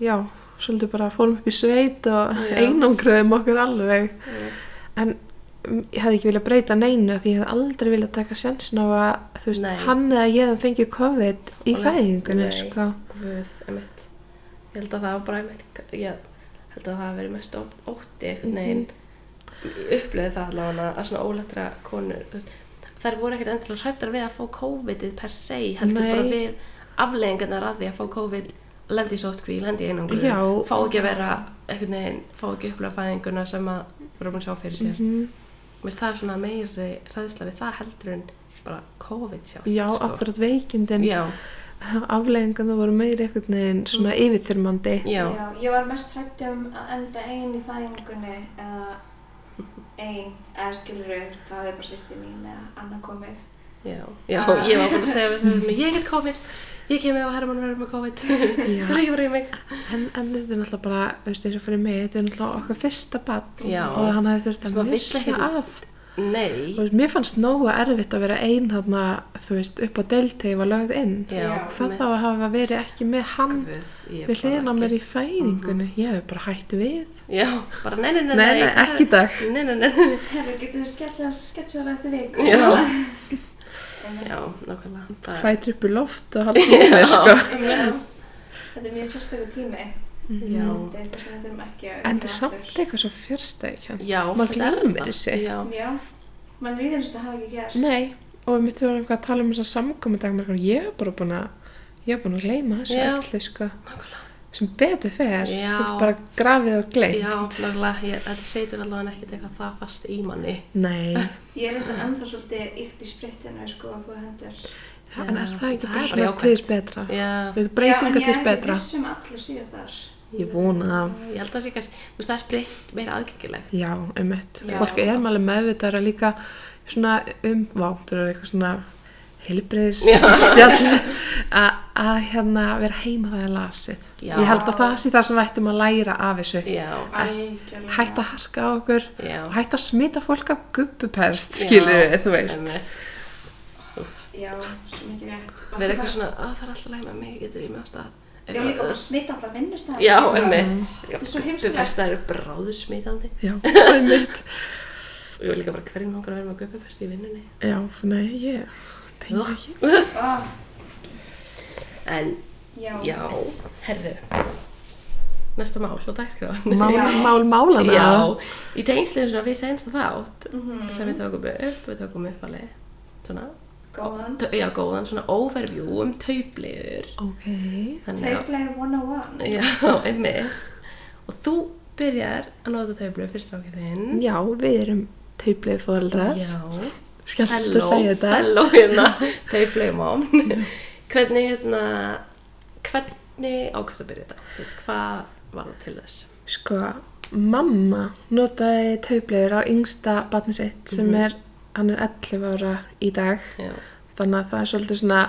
já, svolítið bara fórum upp í sveit og Já. einangruðum okkur alveg einmitt. en mm, ég hefði ekki viljað breyta neinu því ég hefði aldrei viljað taka sjansin á að þú veist, Nei. hann eða ég hefði fengið COVID í fæðingunni sko. Ég held að það var bara einmitt Ég held að það hafi verið mest ótti einhvern veginn Ég upplöði það allavega að svona ólettra konur veist, þær voru ekkert endilega hrættar við að fá COVID-ið per se heldur Nei. bara við afleggingarnar að því að fá COVID lendi í sótkví, lendi í einangur fá ekki að vera einhvern veginn, fá ekki að upplöða fæðinguna sem að voru búin að sjá fyrir sér Mhm. Mér finnst það er svona meiri hræðsla við það heldur en bara COVID sjálft já, sko. akkurat veikindin Já, afleggingan það voru meiri einhvern veginn svona yfirþyrmandi já, Já, ég var mest hrætt um að enda ein í fæðingunni eða ein, eða skilur við, það hefði bara sýsti mín eða annað komið. Já, já, Ah. ég var búin að segja við ég get COVID, ég kemur ef Herman verður með COVID, það er ekki bara í mig. En, en þetta er náttúrulega bara, veist, eins og fyrir mig, þetta er náttúrulega okkar fyrsta barn Já. og hann hefði þurft að missa ekki- af. Nei, Og mér fannst nógu erfitt að vera ein þarna, þú veist, upp á ég var lögð inn. Hvað þá að hafa verið ekki með hann Guð, við á mér í fæðingunni. Ég hef bara hætt við. Já, bara nei, nei, nei, Nei, nei, ekki dag. Nei, nei, nei, nei, Hefur, við skemmtilega sketsjóðlega eftir viku? Já. Já, nákvæmlega. Fætur upp í loft og halda í mér, sko. Þetta er mjög sérstöku tími. Já, Þetta er eitthvað sem við þurfum ekki að En þetta er samt eitthvað svo fjörstækjant. já, er gleymir það. þessu. Já, líður þess að það hafa ekki gerst. Nei, og við myndum eitthvað að tala um þess að samkomi dagmarkar. Ég er bara búin að, ég er búin að gleyma þessu öllu, sko. nákvæmlega. Sem betur fer. Já. Er bara grafið og gleymt. Já, ég, þetta setur allavega ekkert eitthvað það fast í manni. Nei, Ég er þetta ennþá svolítið ykt í sprittinu, sko, og þú hendur. en er það ekki það bara svona þess betra? Já, Þetta er breytinga til þess Já, en ég er betra. ekki vissum allir síðan þar. Ég vona það. ég held að það sé kannski, þú veist, það er spritt meira aðgengilegt. Já, um eitt. Já. Fólk er alveg meðvitaðra líka svona um, vá, það er eitthvað svona heilbriðis stjall að að hérna vera heima það er lasið. Já. Ég held að það sé það sem við ættum að læra af þessu. Hætt að harka á okkur já. og hætt að smita fólk af skilur við, þú veist. einmitt. Já, svo mikið rétt. Ekki eitthvað svona, að það er alltaf læg með mig, getur ég með á stað. Já, líka bara smita allar vinnustæðar. Já, emmi. Þetta er svo heimskulegt. Guppupest eru bráðu smitandi. Já, eitt. Og ég líka bara hverjum langar að vera með guppupest í vinnunni. Já, nei, ég ekki. Ah, En, já. já, herðu. Næsta mál og dagskrá. Mál, mál málana. Já, í svona við senst þátt Mhm. sem við tókum upp, við tókum upp alveg svona Góðan. já, góðan svona overview um taublegur. Ok. Þannig að, Taubleir 101. já, einmitt. Og þú byrjar að nota taublegur fyrst ákveð þinn. Já, við erum taupleið fóreldrar. Já. Skemmt að segja þetta. Fellow hérna, taublegur mom. hvernig, hérna, hvernig ákvæmst að byrja þetta? Þú veist, hvað var það til þess? Sko, mamma notaði tauplegur á yngsta batni sitt sem Mhm. er, hann er 11 ára í dag. Já. Þannig að það er svolítið svona,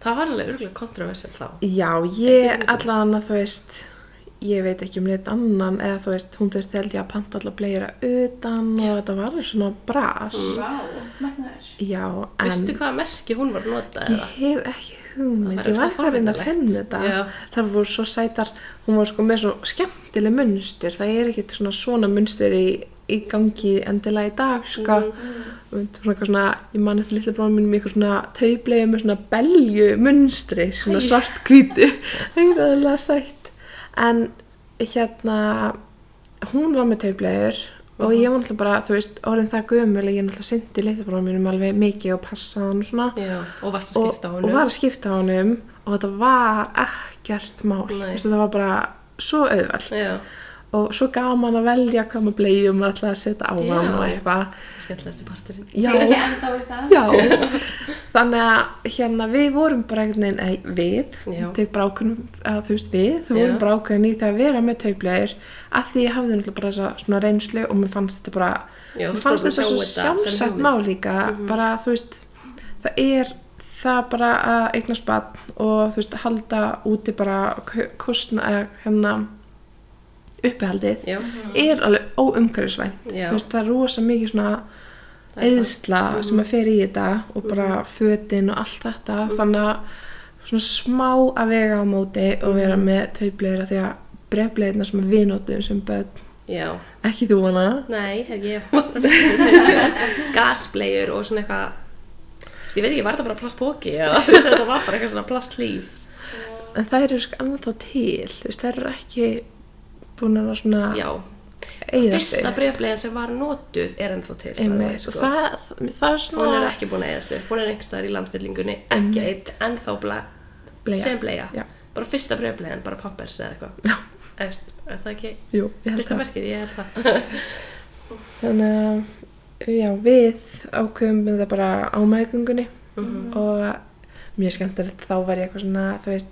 Það var alveg örgulega kontroversial þá. já, ég að þú veist, ég veit ekki um neitt annan eða þú veist, hún þurfti held ég að panta allar bleira utan og þetta var alveg svona bras. Metnaður. Já, en Veistu hvaða merki hún var að nota ég eða? hef ekki hugmynd, Það ég var ekki að reyna að finna þetta. Já. Það voru svo sætar, hún var sko með svo skemmtileg munstur, það er ekkert svona svona munstur í, í gangi endilega í dag, sko. Mm. Svona eitthvað svona, ég man eftir litla bróðum mínum eitthvað svona taubleiðu með svona belju munstri, svona svart hvítu, eitthvað sætt. En hérna, hún var með taubleiður og ég var náttúrulega bara, þú veist, orðin það gömul ég náttúrulega syndi litla bróðum mínum alveg mikið og passa hann og svona. Já, og varst að skipta á og honum. var að skipta honum og þetta var ekkert mál. Nei. Veistu, það var bara svo auðvelt. Já, og svo gaman að velja hvað maður blegjum maður ætlaði að setja á hann og eitthvað. Skemmtilegasti parturinn. já, Ég er ekki ennþá við það. já. Þannig að hérna við vorum bara einhvern veginn, ei, við bara ákveðnum, að þú veist við þú vorum bara ákveðin í það að vera með tauplegir að því ég hafði náttúrulega bara þessa svona reynslu og mér fannst þetta bara Já, mér fannst þetta svo sjálfsagt mál líka bara þú veist það er það bara að eignast barn og þú veist halda úti bara kostna eða hérna uppihaldið Já, er alveg óumhverfisvænt. Það er rosa mikið svona Það það. eðsla sem að fer í þetta og bara fötin og allt þetta. Þannig að svona smá að vega á móti og vera með taupleira því að brefleirna sem við notum sem börn. Já. ekki þú hana Nei, ég. Var gasblegjur og svona eitthvað ég veit ekki, var þetta bara plastbóki eða þetta var bara eitthvað svona plastlíf? En það eru sko annað þá til það eru ekki búin að svona Já, fyrsta brefblegjan sem var notuð er ennþá til Einmitt, sko. það, það er svona Hún er ekki búin að eðast upp, hún er einhverstaðar í landfyllingunni, ekki eitt, ennþá ble, Bleia. sem bleia. Já. Bara fyrsta brefblegjan, bara pappers eða eitthvað. Er það ekki Jú, fyrsta það merkið, ég held það. þannig að já, við ákveðum með það bara á meðgöngunni Mhm. og mjög skemmtilegt þá var ég eitthvað svona þú veist,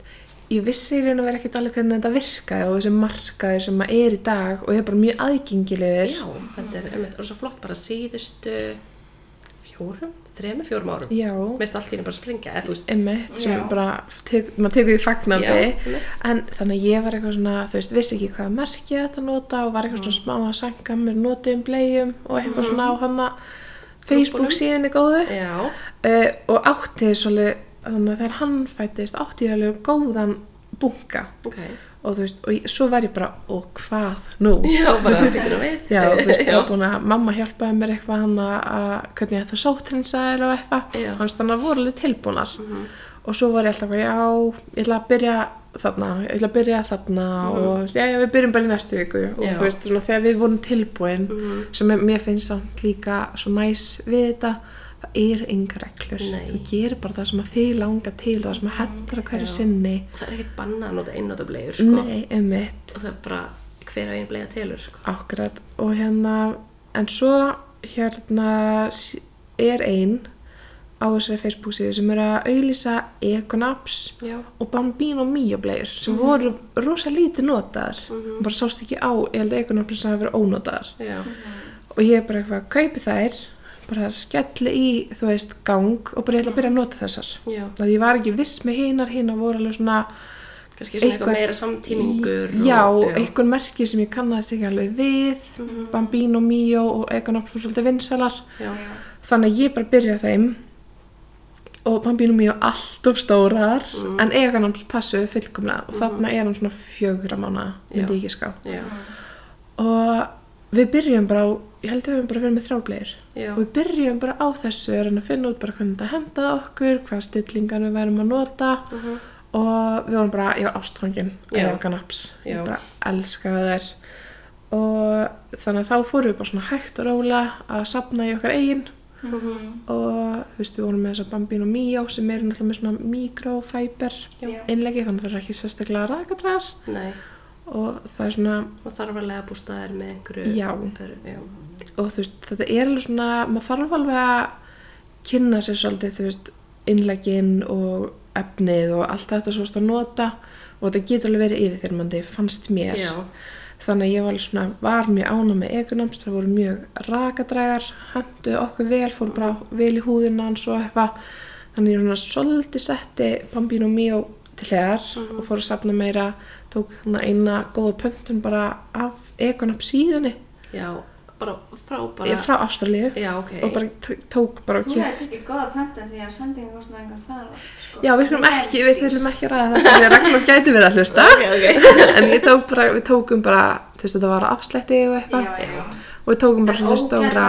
ég vissi í raun og verið ekkert alveg hvernig þetta virkaði og þessi markaður sem að er í dag og er bara mjög aðgengilegur. Já, þetta er einmitt, og svo flott bara síðustu fjórum, þremur, fjórum árum. já. Meist allt í henni bara springa, eða þú veist. einmitt, sem Já. bara tek, maður tekur því fagnandi. Já, en þannig að ég var eitthvað svona þú veist, vissi ekki hvað merkið þetta nota og var eitthvað svona smá að sanga mér notum blegjum og eitthvað svona á hana. Facebook síðinni góðu Já, uh, og átti svolítið þannig að þegar hann fættist átti ég alveg góðan bunka ok. og þú veist, og svo var ég bara og hvað nú? Já, bara fyrir að við. Já, þú veist, ég var búin að mamma hjálpaði mér eitthvað hann að, hvernig ég ætti að sótrinsa og eitthvað, þannig að voru alveg tilbúnar Mhm. og svo var ég alltaf já, ég ætla að byrja þarna, ég ætla að byrja þarna og já, já, við byrjum bara í næstu viku og Mhm. Já. þú veist, svona þegar við vorum tilbúin Mhm. sem mér finnst líka svo næs við þetta það eru enga reglur Nei. þú gerir bara það sem að þið langar til það sem að hendra hverju Já. sinni Það er ekkert bannað að nota einnota blegjur, sko. nei, um mitt Og það er bara hver að einn blegja telur, sko. Akkurat og hérna en svo hérna er ein á þessari Facebook síðu sem er að auðlýsa Econaps Já. og Bambino Mio blegur sem voru rosa lítið notaðar Mhm. bara sást ekki á, ég held að Econaps sem hafa verið ónotaðar Já. og ég er bara eitthvað að kaupi þær bara skelli í, þú veist, gang og bara ég ætla að byrja að nota þessar það ég var ekki viss með hinar, hinar voru alveg svona Kannski svona Eitthvað- eitthvað meira samtíningur. já, og, einhver merki sem ég kannast ekki alveg við Mhm. Bambino Mio og Econops voru svolítið vinsalar Já. þannig að ég bara byrja þeim og Bambino Mio allt of stórar Mm. en Econops passuðu fullkomlega og þarna er hann svona fjögra mána myndi ég ekki ská Já. og við byrjum bara á ég held að við höfum bara verið með þrjáblegir Já. og við byrjum bara á þessu að finna út bara hvernig þetta hendaði okkur hvað stillingar við værum að nota Mhm. og við vorum bara, ég var ástfangin að Econops, Já. ég bara elskaði þær og þannig að þá fórum við bara svona hægt og róla að sapna í okkar eigin Mhm. og þú veist, við vorum með þessa Bambino Mio sem eru náttúrulega með svona mikrofæber Já. innleggi þannig að það er ekki sérstaklega rakadræðar Nei, og það er svona, og þarf alveg að bústa þær með einhverju Já. öðru, já. og þú veist, þetta er alveg svona, maður þarf alveg að kynna sér svolítið, þú veist, innleggin og efnið og allt þetta svo að nota og þetta getur alveg verið yfirþyrmandi, fannst mér. Já, Þannig að ég var, alveg svona, var mjög ána með egunams, það voru mjög rakadrægar, henduðu okkur vel, fór bara vel í húðina og eitthvað. Þannig ég svona svolítið setti Bambino Mio til hliðar og fór að safna meira, tók þarna eina góða pöntun bara af egunams síðunni. Já, bara frá bara bara, frá Ástralíu. Já, ok. Og bara tók bara Þú hefði tekið góða pöntun því að sendingakostnaðingar þar sko. Já, við skulum ekki, við þurfum ekki að ræða þetta því að Ragnar gæti verið að hlusta. Ok, ok. En ég tók bara, við tókum bara þú veist þetta var afslætti og eitthvað. Og við tókum bara svolítið stóra.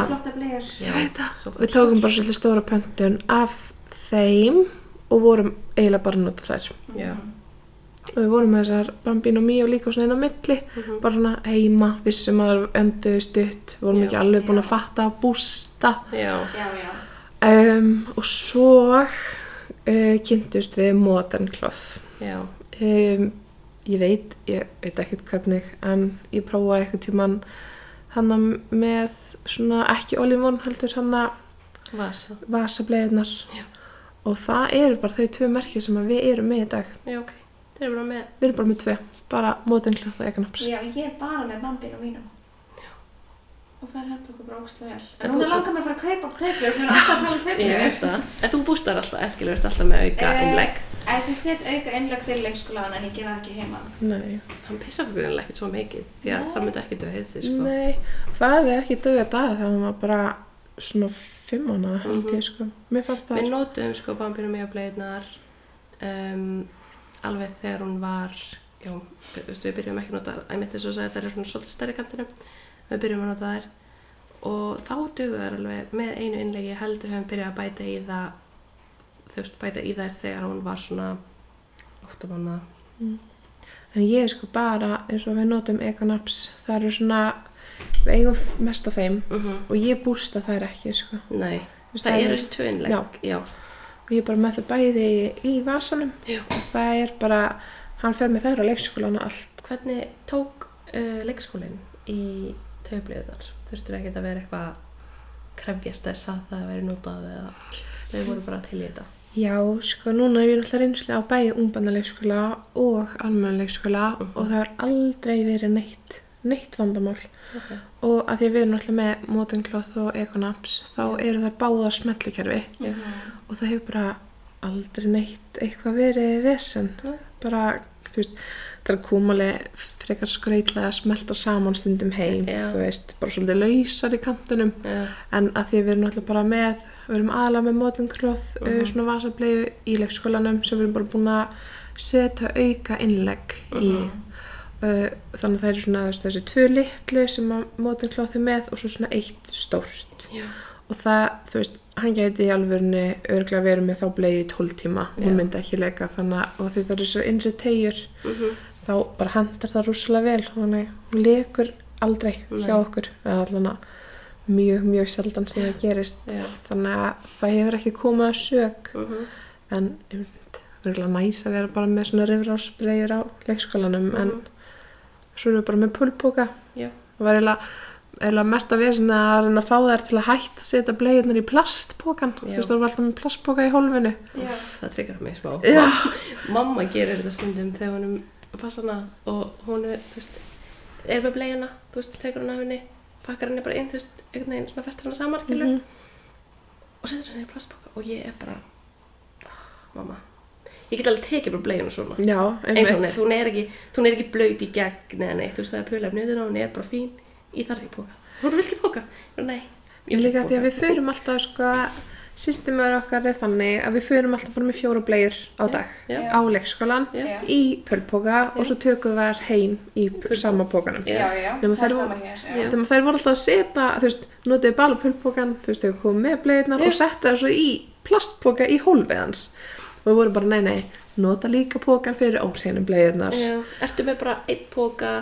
Já, það. við tókum bara svolítið stóra pöntun af þeim og vorum eiginlega bara að nota þær. Já, og við vorum með þessar Bambino Mio líka svona inn á milli Mhm. bara svona heima, vissum að það endur stutt vorum Já. ekki alveg búin Já. að fatta að bústa já, Já, já. um, og svo uh, kynntust við Modern Cloth já um, ég veit, ég veit ekkert hvernig en ég prófaði eitthvað tíman hann með svona ekki olífón heldur hann Vasa vasableiðnar Já. og það eru bara þau tvö merki sem að við erum með í dag Já, ok Þeir eru bara með við erum bara með tvö, bara Cloth og Eganaps Já, ég er bara með bambinu mínum. Og það er hendur okkur bara ógst vel. En þú- hún er langað með að fara að kaupa töflur, þú er alltaf að tala um Ég töflur. veit það. En þú bústar alltaf, eskilur, ert alltaf með auka Eh, innlegg. Ég set auka innlegg fyrir leikskólan en ég gera það ekki heima. Nei, Hann pissar fyrir innlegg ekkert svo mikið Því að það myndi ekki döða þessi, sko. Nei, það hefði ekki dögða dag þegar hann var bara það Við alveg þegar hún var já, við byrjum ekki að nota ég mitt þess að þær eru svona svolítið stærri kantinum við byrjum að nota þær. Og þá dugur þær alveg með einu innlegi heldur við höfum byrjað að bæta í það þú veist, bæta í þær þegar hún var svona 8 mánuða En ég er sko bara, eins og við notum Eganaps, það eru svona, við eigum mest af þeim mm og ég bústa þær ekki, sko. Nei, veist, það eru tvö innlegg Já. já, Og ég er bara með þau bæði í, vasanum Já. og það er bara, hann fer með þær á leikskólan og allt. Hvernig tók uh, leikskólinn í töfliðar? Þurftur ekki að vera eitthvað krefjast þess að það veri notað eða þau voru bara til í þetta? Já, sko, núna hef ég náttúrulega reynslu á bæði ungbarnaleikskóla og almennaleikskóla Mhm. og það har aldrei verið neitt, neitt vandamál. Okay. Og að því við erum náttúrulega með Modern Cloth og Econaps, þá eru það báðar smellukerfi Já. Og það hefur bara aldrei neitt eitthvað verið vesen. Nei. Bara, þú veist, það er komalega frekar skrautlega að smelta saman stundum heim, Já. þú veist, bara svolítið lausar í kantunum Já, en að því við erum náttúrulega bara með við erum aðalega með Cloth uh Mhm. svona vasableiðu í leikskólanum sem við erum bara búin að setja auka innlegg í Mhm. uh, þannig að það eru svona veist, þessi tvö litlu sem Cloth er með og svo svona eitt stórt já, og það, þú veist, hann gæti í alvörunni örglega verið með þá bleiðu í 12 tíma Já. hún myndi ekki leika þannig og því það eru svo innri tegjur mhm, þá bara hendar það rússalega vel þannig hún lekur aldrei Nei. hjá okkur eða allan að mjög, mjög sjaldan sem það gerist Já. þannig að það hefur ekki komið að sög mhm, en um, verður næs að vera bara með svona rifrásbreyjur á leikskólanum en mhm. svo erum við bara með pulpóka Já. það var eiginlega, eiginlega mest að vera að reyna að fá þær til að hætta að setja bleiðunar í plastpókan þú veist það var alltaf með plastpóka í hólfinu. Já. Úff, það tryggar mig smá. Já. Mamma gerir þetta stundum þegar hún passa hana og hún er, þú veist, er með bleiðina, þú veist, tekur hann af henni pakkar henni bara inn, þú veist, einhvern veginn svona festar hana saman, skilur Mhm. og setur henni í plastboka og ég er bara ah, mamma ég get alveg tekið bara bleiðina svona. Já, eins og hún er, hún er ekki, hún er ekki blöyt í gegn eða neitt, þú veist, það er utan á henni er bara fín í þar ekki póka hún vil ekki póka, Ég nei Ég líka því að við förum alltaf sko systemur okkar er þannig að við förum alltaf bara með fjóra blegjur á dag já, á leikskólan Já. í pölpóka og svo tökum við þær heim í sama pókanum. Það. Þegar þær voru alltaf að setja, þú veist, notuðu bara pölpókan, þú veist, þau komum með blegjurnar og setja þær svo í plastpóka í hólfið hans. Og við vorum bara, nei, nei, nota líka pókan fyrir óhreinum blegjurnar. já. ertu með bara einn póka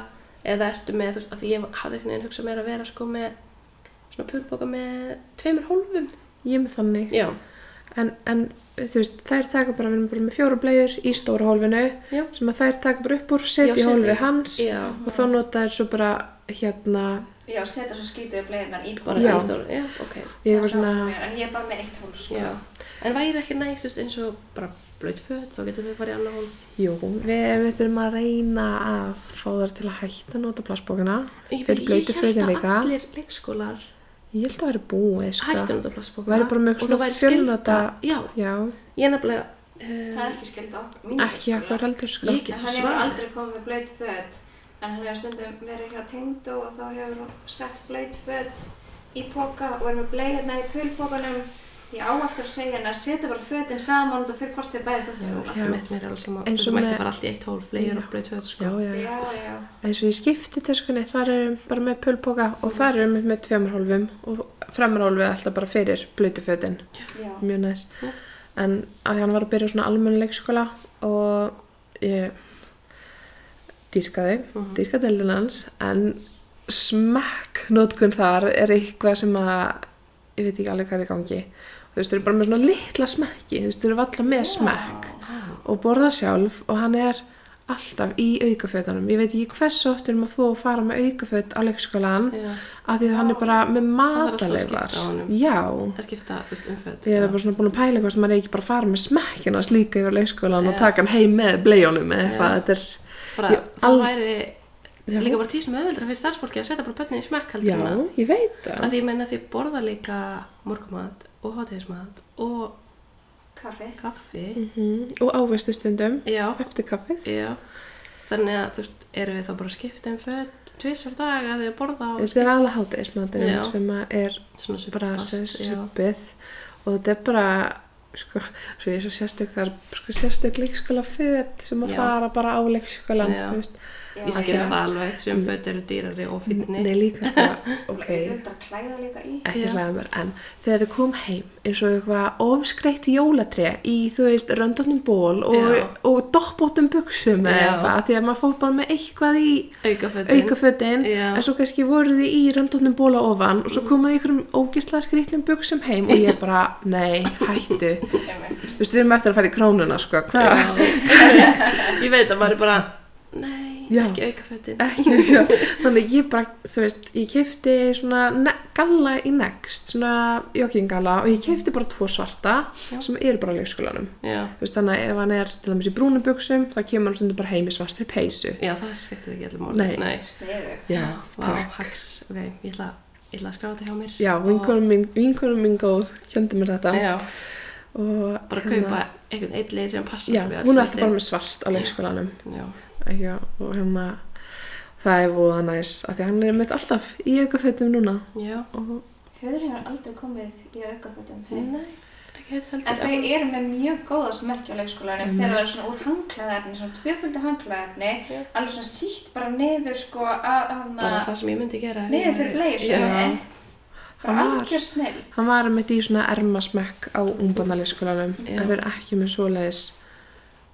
eða ertu með, þú veist, að ég hafði einhvern veginn hugsað mér að vera sko með svona pulpóka með tveimur hólfum. Ég með þannig. En, en þú veist, þær taka bara, við erum bara með fjóra blegjur í stóra hólfinu Já. sem að þær taka bara upp úr, setja í í- hans já, og þá nota þær svo bara hérna, Já, setja svo skítið upp leiðinar í bara Já. í stóru, já, ok. ég Það var svona mér, En ég er bara með eitt hólf, sko. Já, en væri ekki veist, eins og bara blöyt föt, þá getur þau farið í annar hólf. jú, við, við þurfum að reyna að fá þær til að hætta að nota plastbókina Ég, ég held að allir leikskólar ég held að vera búið, sko hættu að nota plastbókana Væri bara og svona það væri fjölnota-. Já, já, ég nefnilega, Það uh, er ekki skilda okkur. mínu ekki okkur heldur, sko Ég get svo hann en hann hefur stundum verið hjá tengdu og þá hefur hann sett blöyt föt í póka og er með bleiðna í pulpókanum ég á eftir að segja hann að setja bara fötin saman og fyrir hvort þið bæði er alls saman, Eins þú og mætti fara allt í eitt hólf, leir Já. og blöyt föt, sko. já, já, Já, eins og ég skipti töskunni, þar erum bara með pulpóka og þar erum við með tveimur hólfum og fremur hólfið er alltaf bara fyrir blöytufötin já. mjög næs Já. en að því hann var að byrja á svona almennu leikskóla og ég dýrkaði Mhm. dýrkadeildin hans en smekk nótkun þar er eitthvað sem að ég veit ekki alveg hvað er í gangi þú veist, þeir eru bara með svona litla smekki þú veist, þeir eru alltaf með smekk og borða sjálf og hann er alltaf í aukafötunum ég veit ekki hversu oft erum að þú að fara með aukaföt á leikskólan af því að hann er bara með að honum. já, skipta, veist, um föt. Ég er bara svona búin að pæla eitthvað sem maður er ekki bara að fara með smekkina slíka yfir leikskólan og Já. taka hann heim með bleijónum eða eitthvað, þetta er, Bara, Ég- það væri Já. líka bara tísum auðveldra fyrir starfsfólki að setja bara bönnin í smekk heldur já, ég veit það. að því ég meina því borða líka morgumat og hátíðismat og Kaffi. kaffi Mhm. Og ávistu stundum já, eftir kaffið. já þannig að þú veist, eru við þá bara að skipta um föt tvisvar dag að þið borða og Þetta er alveg hátegismaturinn sem að er svona bara suppið og þetta er bara, sko, svo ég er svo sérstök, það er sko sérstök leikskóla föt sem að Já. fara bara á leikskólan, þú veist. Já. ég skil Já. það alveg, sem föt eru dýrari og fínni Nei, líka Og ok. Þú vilt að klæða líka í. ekki hlæða mér, en þegar þau kom heim eins og eitthvað ofskreitt jólatré í, þú veist, röndóttum ból og, og doppbóttum buksum eða eitthvað, því að maður fór bara með eitthvað í auka fötin aukafötin, en svo kannski voru þið í röndóttum bóla ofan og svo komaði einhverjum ógislega skrýtnum buksum heim og ég bara, nei, hættu þú veist, við erum eftir að fara í krónuna, sko, hvað? ég veit að maður er bara nei, Já. ekki auka fötin ekki, já, þannig ég bara, þú veist, ég kefti svona galla í next, svona joggingalla og ég kefti bara tvo svarta Já. sem eru bara á leikskólanum. veist, þannig að ef hann er til dæmis í brúnum buksum, þá kemur hann stundur bara heim í svartri peysu. já, það skiptir ekki allir máli Nei. Sniðug. Já, Vá, takk. hacks, ok, ég ætla, ég ætla að skráta þetta hjá mér Já, mín, vinkonum mín góð, kjöndi mér þetta. já, Og bara hérna- kaupa einhvern eitt lið sem passar hún er alltaf bara með svart á leikskólanum. já, Já, og hérna, það er voða næs, af því að hann er með alltaf í aukafötum núna. já, Og Höður hefur aldrei komið í aukafötum nei, ekki En þau eru með mjög góða smerki á leikskólanum. Einmitt. Þeir eru alveg svona úr hanglaðefni, svona tvöföldu hanglaðefni, Já. alveg svona sítt bara niður sko að hann bara það sem ég myndi gera ég fyrir bleiðsögni. Hann Bara var- algjör snill. hann var með í svona ermasmekk á ungbarnaleikskólanum, Já. en þau eru ekki með svoleiðis.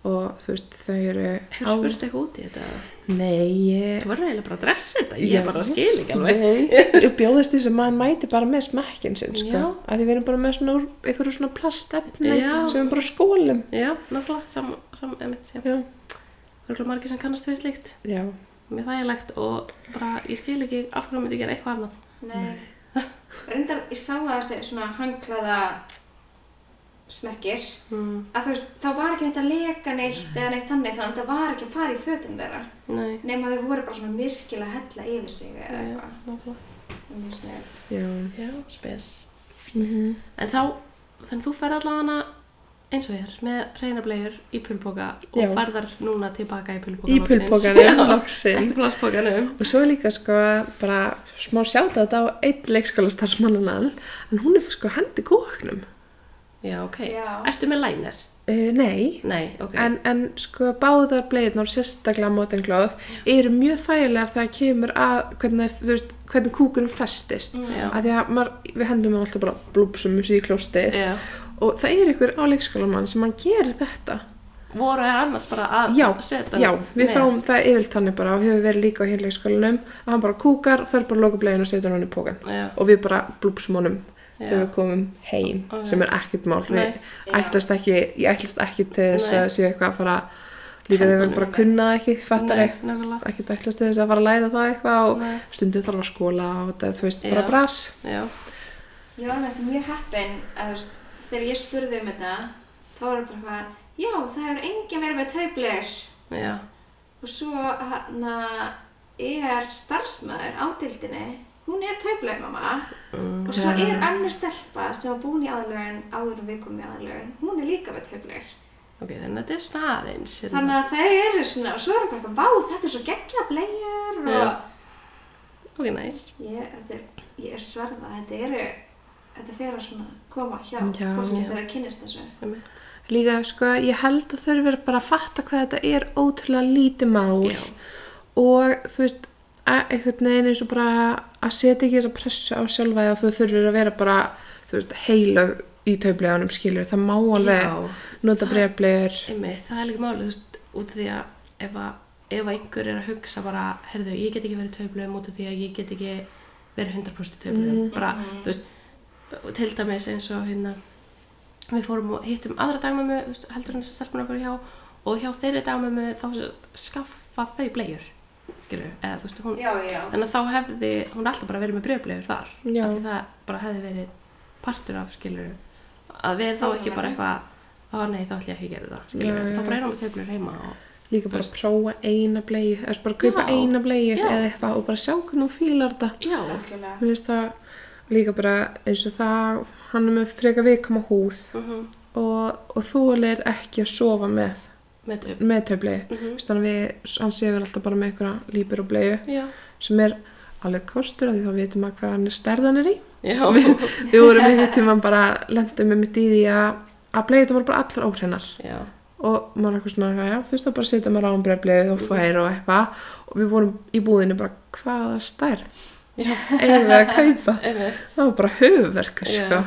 Og þú veist, þau eru Hefur spurt eitthvað út í þetta? Nei, ég... Þú verður eiginlega bara að dressa þetta, ég Já. bara skil ekki alveg. Nei, ég bjóðist því sem maður mæti bara með smekkin sinn, sko. Já. Að því við erum bara með svona einhverju svona plastefni Já. sem við bara skólum. Já, náttúrulega, sam, sam, emitt, já. Já. Það eru margir sem kannast við slíkt, Já. mér þægilegt og bara, ég skil ekki af hverju myndi gera eitthvað annað. Nei. Reyndar, ég sá að þessi svona hanglaða smekkir, Mm. að þú veist, þá var ekki neitt að leka neitt eða neitt þannig, þannig að það var ekki að fara í fötum þeirra. Að þau voru bara svona virkilega að hella yfir sig eða já, eitthvað. Já. Já, spes. Mm En þá, þannig þú fer allavega eins og er, með reyna blegjur í pulpoka og Já. ferðar núna tilbaka í pulpoka Í plastpokanum. Og svo líka sko bara smá sjáta þetta á einn leikskólastarfsmannan en hún er sko hendi kóknum. Já, ok. Já. Ertu með lænir? Uh, nei, Nei, ok. en, en sko báðar bleiðnar, sérstaklega mótenglóð, eru mjög þægilegar þegar kemur að hvernig, þú veist, hvernig kúkurinn festist. Já. Að því að maður, við hendum hann alltaf bara blúpsum í klóstið Já. og það er ykkur á leikskólamann sem hann gerir þetta. Voru þær annars bara að Já, setja Já, við með? fáum það yfirlt þannig bara og hefur verið líka á hér leikskólanum að hann bara kúkar, er bara loka bleiðin og setja hann í pókan Já, og við bara blúpsum honum þegar við komum heim Ok. sem er ekkert mál Nei. við ætlast ekki, ég ætlast ekki til þess Nei. að séu eitthvað að fara líka þegar við bara kunna það ekki, fattar ekkert ætlast til þess að fara að læra það eitthvað og Nei. stundum þarf að skóla og þetta, þú veist, bara Já. bras Já, Ég var með þetta mjög heppin að þú veist, þegar ég spurði um þetta þá var það bara eitthvað, já það hefur enginn verið með taublir já, og svo hérna er starfsmæður á dildinni hún er taublaug mamma mm, og svo er önnur stelpa sem var búin í aðlögun áður en við komum í aðlögun hún er líka með taublaug ok, þannig að þetta er hérna. þannig að þeir eru svona og svo er það bara eitthvað, vá þetta er svo geggja blegjur og Já. Ok, næs. ég, þetta er, ég er sverða þetta eru þetta fer að svona koma hjá Já. fólki þegar að kynnist þessu líka, sko, ég held að þau verið bara að fatta hvað þetta er ótrúlega lítið mál Já, og þú veist að einhvern veginn eins og bara að setja ekki þessa pressu á sjálfa að þú þurfir að vera bara veist, heilög í taubleganum skilur, það má alveg nota breyflegur það er líka málið, út af því að ef, að ef að einhver er að hugsa bara, herðu, ég get ekki verið töflum út af því að ég get ekki verið 100% töflum, Mhm. bara, þú veist, til dæmis eins og hérna, við fórum og hittum aðra veist, heldur hann sem stelpun okkur hjá, og hjá þeirri dagmömmu þá skaffa þau blegjur, skilur, eða þú veist, hún, já, já, þannig að þá hefði, hún alltaf bara verið með breyfblegjur þar, Já. af því það bara hefði verið partur af, skilur, að við þá ekki bara eitthvað, ó nei, þá ætlum ég ekki að gera það, skilur, Já, já. þá bara erum við töflur heima og líka bara veist. prófa eina bleiu eða bara kaupa Já. eina bleiu Já. eða eitthvað og bara sjá hvernig hún fílar þetta mér finnst það líka bara eins og það hann er með freka viðkama húð mhm, og, og þú er ekki að sofa með með töfl. með töflegu Mhm. þannig að við, hann séur alltaf bara með einhverja lípur og bleiu Já, sem er alveg kostur af því þá veitum maður hvað hann er stærðan er í. Já, við vorum einhvern tíma bara lendum með mitt í því að að bleiðu voru bara allar óhreinar. Já, og maður er eitthvað svona, já, þú veist þá bara setja maður á um breyfleið og þvær og eitthvað. Og við vorum í búðinu bara hvaða stærð eigum við að kaupa? Það var bara höfuverk Já. sko.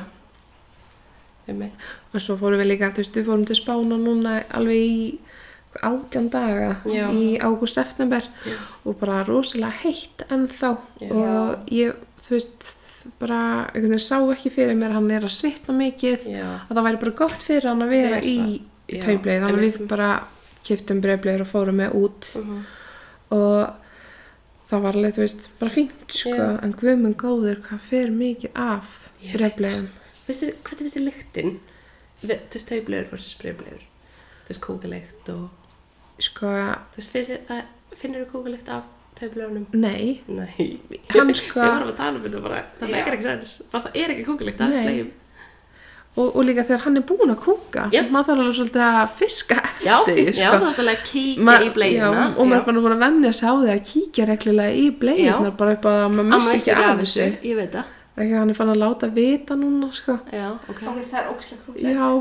og svo fórum við líka, þú veist, við fórum til Spána núna alveg í átján daga Já. í ágúst-september Já. og bara rosalega heitt ennþá. Já. og ég, þú veist bara, einhvern veginn sá ekki fyrir mér að hann er að svitna mikið já, að það væri bara gott fyrir hann að vera í, taubleið. Þannig að við bara kiftum breyfleir og fórum með út. Mhm, og það var alveg, þú veist, bara fínt sko, en guðmund góður hvað fer mikið af þér, hvernig finnst þér lyktin? Við- Þú veist, taublegur versus breyflegur, þú veist, kókalykt og, sko, þú veist, finnst það, finnir þú kókalykt af taublegunum? nei Nei, hann Við sko, varum að tala um þetta bara, það Já. leikar ekki sens, bara það er ekki kókalykt af blegjum. og, og líka þegar hann er búinn að kúka Jep. maður þarf alveg svolítið að fiska Já, eftir já, sko. þú ætti alveg að kíkja Ma- í bleiuna. já, og maður er fann að búin að vennja sig á því að kíkja reglulega í bleiðnar bara upp að maður missi ekki af þessu Ég veit það. ekki hann er fann að láta vita núna sko. Já, ok. ok, það er ógislega krútlegt já,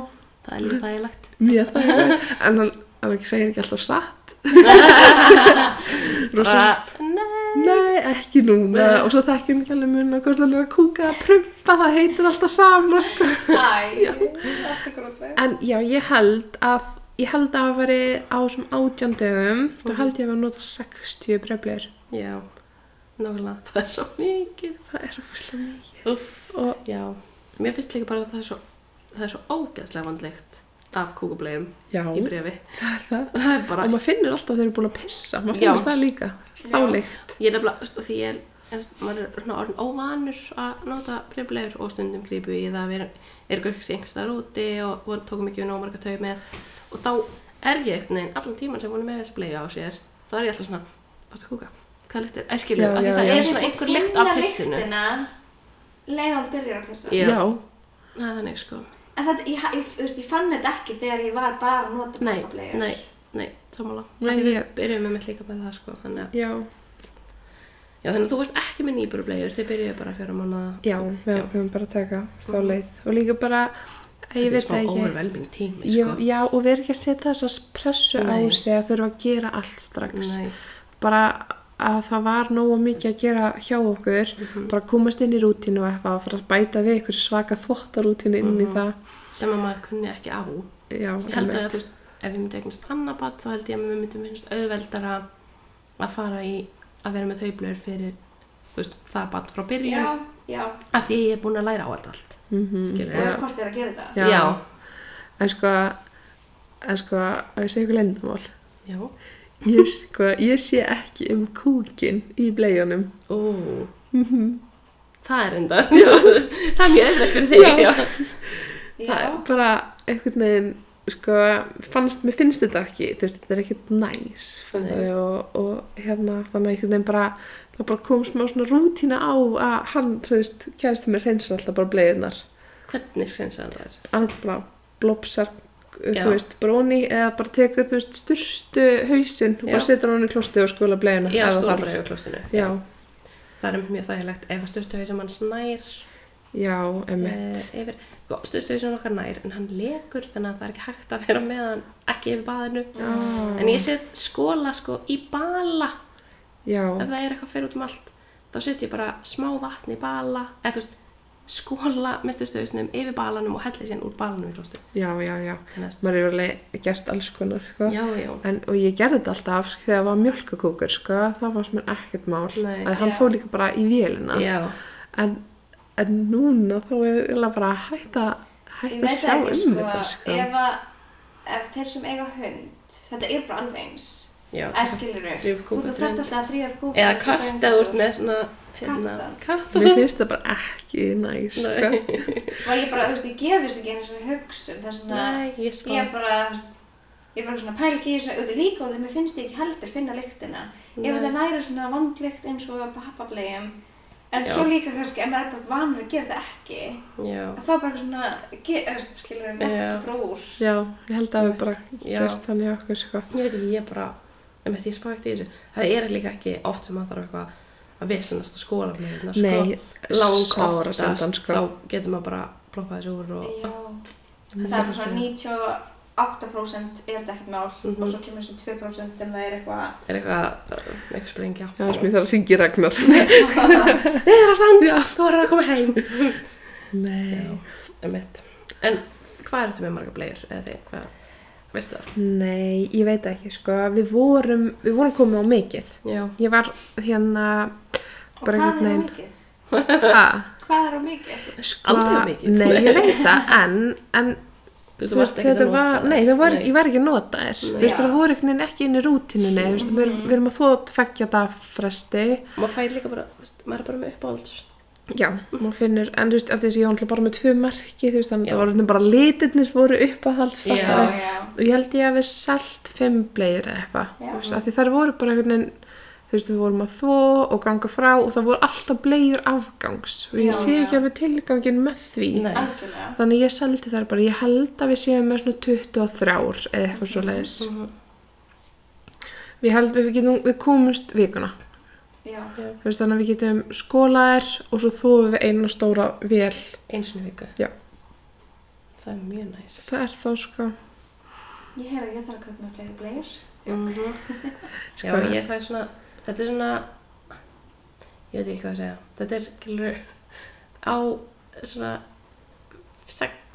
Það er líka þægilegt. mjög það en hann, hann ekki segir ekki alltaf satt Rosa, nei. ekki núna og svo hann ekki alveg mun að kúka að prumpa það heitir alltaf sama sko. Krútlegt en já, ég held að ég held að það væri á þessum átjándögum þá Mhm. held ég að við nota 60 brefleir Já, nákvæmlega. Það er svo mikið. það er óslega mikið Uff. og Já, mér finnst líka bara að það er svo, það er svo ógeðslega vandlegt af kúkublegum já, í brefi. það er það. Það er bara, og maður finnur alltaf þegar þeir eru búin að pissa. Maður Já. finnur það líka. Þá Já. líkt ég er nefnilega, því ég er, maður er svona orðin óvanur að nota breflegur og stundum grípu í það að við erum ekki einhvers staðar úti og voru, tókum ekki við nóg marga tau með. Og þá er ég einhvern veginn allan tíman sem hún er með þessi blega á sér þá er ég alltaf svona, fast að kúka? Hvað lykt er, æskilu, Já, af því já, það já. er svona einhver lykt af pissinu. hann byrjar að pissa. Já. já, það er þannig sko en þetta, ég, ég, þú veist, ég fann þetta ekki þegar ég var bara að nota nei, pappableiur nei, nei, Nei, því við ég- byrjum með mitt líka með það sko þannig að, já, já, þannig að þú varst ekki með nýbúrublegur þið byrjuðu bara fjóra mánuða já við höfum bara að taka þá leið. Og líka bara ég þetta er ekki. overwhelming tími sko. já, og við erum ekki að setja þess pressu á sig að þurfa að gera allt strax. Nei, bara að það var nógu mikið að gera hjá okkur Mhm. bara komast inn í rútínu og eitthvað og fara að bæta við ykkur svaka þvottarútínu inn í Mhm. það sem að maður kunni ekki á já, ég held að þú veist, ef við myndum eignast hannabat þá held ég að við myndum finnst auðveldara að fara í að vera með taublur fyrir veist, það bat frá byrjun já, Já, af því ég er búin að læra á allt allt Mm eða Já. hvort er að gera þetta. Já. Já. En sko, en sko, að ég segja ykkur lendamál. Ég, sko, ég sé ekki um kúkin í bleiunum. Ó, Mm það er enda það er mjög öðvöld fyrir þig Já. já. Það er bara einhvern veginn, sko, fannst, mér finnst þetta ekki, þú veist, þetta er ekkert næs, og, og hérna, þannig einhvern veginn bara, það bara kom smá svona rútína á að hann, þú veist, kæristu mér hreinsar alltaf bara bleiðunar. hvernig skrensaðan það er Hann bara blopsar, Já. Þú veist, bróni eða bara tekur, þú veist, styrstu hausinn og Já. bara setur hann í klosti og skóla bleiðuna. já, sko þarf. bara yfir klostinu Já, það er mjög þægilegt ef að styrtu sem hann snær já, emmitt. uh, yfir, styrtu sem okkar nær en hann lekur þannig að það er ekki hægt að vera með hann ekki yfir baðinu Já, en ég set skóla sko í bala já, ef það er eitthvað fyrir út um allt þá set ég bara smá vatn í bala eða þú veist skóla með styrstuðisnum yfir balanum og helli síðan úr balanum í klostu já, já, já. Að- Maður er alveg gert alls konar, sko. já, já, En, og ég gerði þetta alltaf sko, þegar það var mjölkakúkur, sko, var sem er ekkert mál. Nei. að hann fór líka bara í vélina. já, En, en núna þá er bara að hætta, ég hætta að sjá ekki, um sko, þetta, sko. ef að, ef þeir sem eiga hund, þetta er bara alveg eins, já eða skilur upp þú þarft alltaf að þrýja upp kúk. eða eða út með svona Kattasand. Mér kattasand finnst það bara ekki næs, sko. Og ég bara, þú veist, ég gef þessu ekki einu svona hugsun, það er svona, nei, ég spá ég er bara, þú veist, ég er bara svona pæl ekki í þessu, auðvitað líka og þegar mér finnst ég ekki heldur finna lyktina. Ef Nei. þetta væri svona vandlykt eins og pappablegum, en Já. svo líka kannski, ef maður er bara vanur að gera þetta ekki, já, þá bara svona, veist, skilur Já. þetta bara úr. Já, ég held að við bara fyrst þannig okkur, sko. ég veit ekki, ég bara ég spá ekkert í þessu það er líka ekki oft sem maður þarf eitthvað að vissunast að skóla með sko, Nei, lang oftast sko. þá getur maður bara ploppað þessu úr og Já, Mm. það er bara svona 98% er þetta ekkert mál Mhm. og svo kemur þessi 2% sem það er eitthvað er eitthvað, uh, eitthvað sprengja Já, þess mér þarf að ringi Ragnar. Niður á stand, Já. þú verður að koma heim Nei. um en hvað er þetta með marga blegur eða þið, hvað, veistu það? Nei, ég veit ekki, sko. Við vorum, við vorum komið á mikið. já, Ég var hérna, og bara hvað er á einhvern veginn, mikið? ha, Hvað er á mikið? sko, Aldrei of mikið. Nei, ég veit það, en, en þú veist, þetta var, nei, það var, ég var ekki að nota þér, þú veist, það voru einhvern veginn ekki inn í rútinunni, þú veist, við, erum að þó tveggja það fresti, maður fær líka bara, þú veist, maður er bara með uppáhalds já, maður finnur, en þú veist, af þess að ég var náttúrulega bara með tvö marki, þú veist, þannig að það voru einhvern bara litirnir voru já. og ég held ég að við selt fimm bleir eða eitthvað, þú veist, af því þar voru bara einhvern veginn, þú veist, við vorum að þvó og ganga frá og það voru alltaf bleir afgangs og ég Já, sé ekki já. alveg tilgangin með því. nei, Algjörlega. Þannig ég seldi þær bara, ég held að við séum með svona 23 eða eitthvað svo leiðis. Mhm. Við held við, við komumst vikuna. Veist, þannig að við getum skólaðir og svo þófum við eina stóra vel. eins og viku Já. það er mjög næs Það er þá sko, Ég heyr að ég þarf að kaupa með fleiri bleir. Mhm. Sko- Já, ég það er svona, þetta er svona, ég veit ekki hvað að segja, þetta er, á svona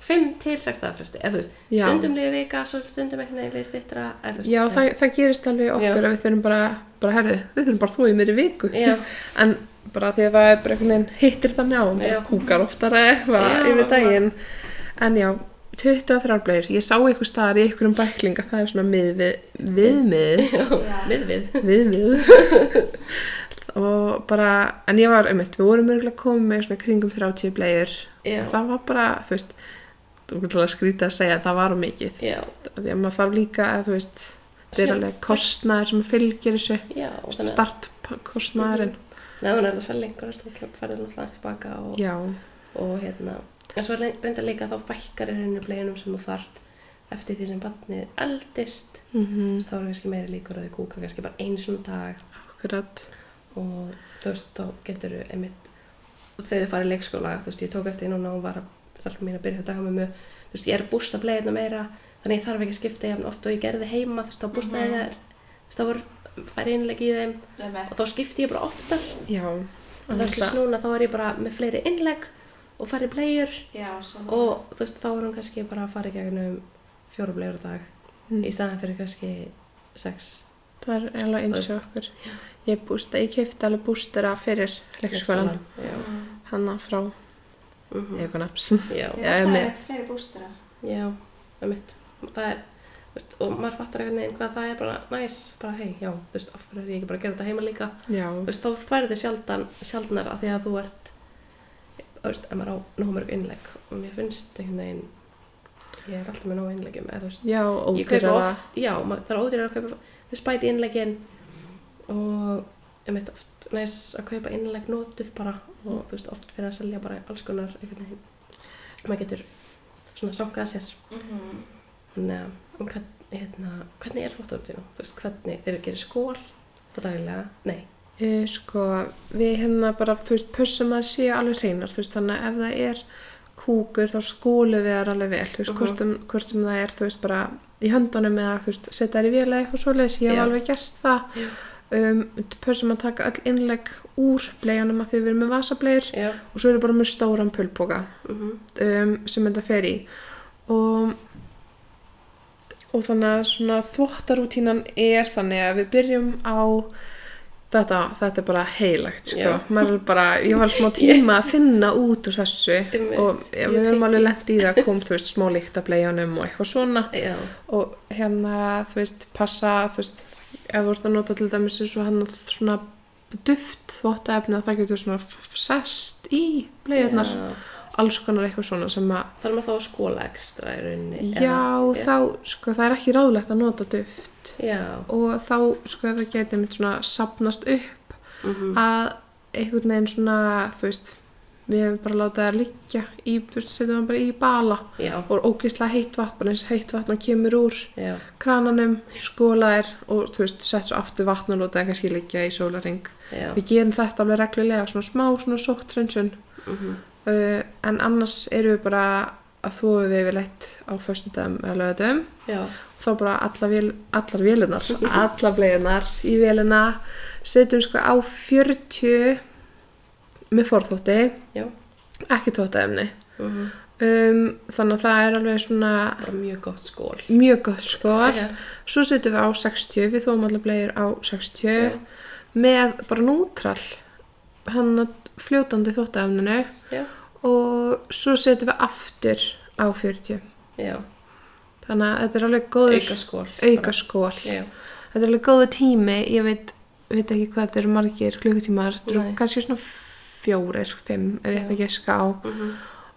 5 til 6 dagafresti, eða þú veist, Já. stundum liði vika, stundum einhvern veginn liði stittra, þú já það, það gerist alveg okkur Já. að við þurfum bara, bara herðu, við þurfum bara þó í mér í viku. En bara því að það er bara einhvern veginn hittir þannig á, bara Já. kúkar oftar eitthvað yfir daginn. En já, 23 bleir, ég sá einhver staðar í einhverjum bækling að það er svona við. við við og bara, en ég var einmitt, við vorum örgulega komið með svona kringum 30 bleiur Já, og það var bara, þú veist skrýta að segja að það var mikið. Já, því að maður þarf líka að þú veist það er alveg kostnaður sem fylgir þessu. Já, og þannig að, startkostnaðurinn. Neðan er það einhverjar, þú kemur færið náttúrulega aðeins tilbaka og, og hérna, en svo reynda líka þá fækkar er henni bleginum sem þú þart eftir því sem barnið eldist, mhm, þá er kannski meiri líkur að þau kúka kannski bara einu svona dag. Akkurat. Og þú veist, þá getur einmitt þegar þið farið leikskóla, þú veist, ég tók eftir núna og var að þarf mín að byrja að daga með mig þú veist, ég er að bústa bleiðina meira þannig ég þarf ekki að skipta jafn oft og ég gerði heima þú veist, þá bústaði Mhm. þær. Þú veist, þá voru færið innleg í þeim Einmitt. og þá skipti ég bara oftar. Já, og versus núna þá er ég bara með fleiri innleg og farið bleiður og þú veist, þá er hún kannski bara að fara í gegnum fjóra bleiður á dag. Mm. í staðan fyrir kannski sex. Það er alveg eins og okkur. Ég bústa, ég kefti alveg bústera fyrir leikskólan Já. Mm. frá Mhm. Econaps. Já, Já, vantar með- eitthvað fleiri bústara. já, það mitt. Það er, veist, og maður fattar einhvern veginn hvað það er bara næs, bara hei, já, þú veist, af hverju er ég ekki bara að gera þetta heima líka. Já, Þú veist, þá þværi þið sjaldan, sjaldnar að því að þú ert, þú veist, ef maður á nóg mörg innlegg og mér finnst einhvern veginn, ég er alltaf með nóg innleggjum, eða veist, já, ódýrara. oft, já, ma- það er ódýrar að kaupa, þú veist, bæti innleggin og ég veit oft næs að kaupa innlegg notuð bara og þú veist, oft fyrir að selja bara alls konar veginn, maður getur svona sankað sér. Mhm. Þannig að, um hvern, hérna, hvernig er þvóttarútínu? Þú veist, hvernig, þeir eru að gera skól á daglega? Nei. E, sko, við hérna bara, þú veist, pössum að séu alveg hreinar, þú veist, þannig að ef það er kúkur þá skólum við þar alveg vel, þú veist, Mhm. hvort, um, hvort sem það er, þú veist, bara í höndunum eða, þú veist, setja þær í vél eða eitthvað svoleiðis, ég hef Já. alveg gert það. Um, pössum að taka öll innlegg úr bleianum að því við erum með vasableir Já. og svo erum við bara með stóran pulpoka Mm um, sem þetta fer í og, og þannig að svona þvottarútínan er þannig að við byrjum á þetta, þetta er bara heilagt sko. Bara, ég var smá tíma að finna út úr þessu og ja, við erum alveg lent í það að kom veist, smá líkt af bleiðunum og eitthvað svona Já. og hérna þú veist, passa þú veist, ef þú ert að nota til dæmis eins og hann svona duft þvottaefni að það getur svona sest í bleiðunar Já. alls konar eitthvað svona sem að Þarf maður þá að skóla ekstra í rauninni? Já, eða- þá, sko, það er ekki ráðlegt að nota duft Já. og þá, sko, það geti mitt svona sapnast upp Mm að einhvern veginn svona, þú veist, við hefum bara látið það liggja í, þú veist, setjum það bara í bala Já. og ógeðslega heitt vatn, bara eins heitt vatn og kemur úr Já. krananum, skólaðir og, þú veist, sett svo aftur vatn og láta það kannski liggja í sólaring. Við gerum þetta alveg reglulega, svona smá, svona sóttrensun Mm uh, en annars erum við bara að þóðu við við leitt á föstudagum eða Já. þá bara alla vél, allar vélunar allar bleiðunar í vélina setjum sko á 40 með forþótti Já. ekki tótaefni Mm um, þannig að það er alveg svona Bara mjög gott skól. mjög gott skól Já. svo setjum við á 60 við þóum allar bleiður á 60 Já. með bara nútrall hann fljótandi þóttaefninu Já. og svo setjum við aftur á 40 Já. þannig að þetta er alveg góður Auka skól. auka skól þetta er alveg góðu tími ég veit, veit ekki hvað þetta eru margir klukkutímar þetta eru kannski svona fjórir, fimm ef ég ætla ekki að ská Mm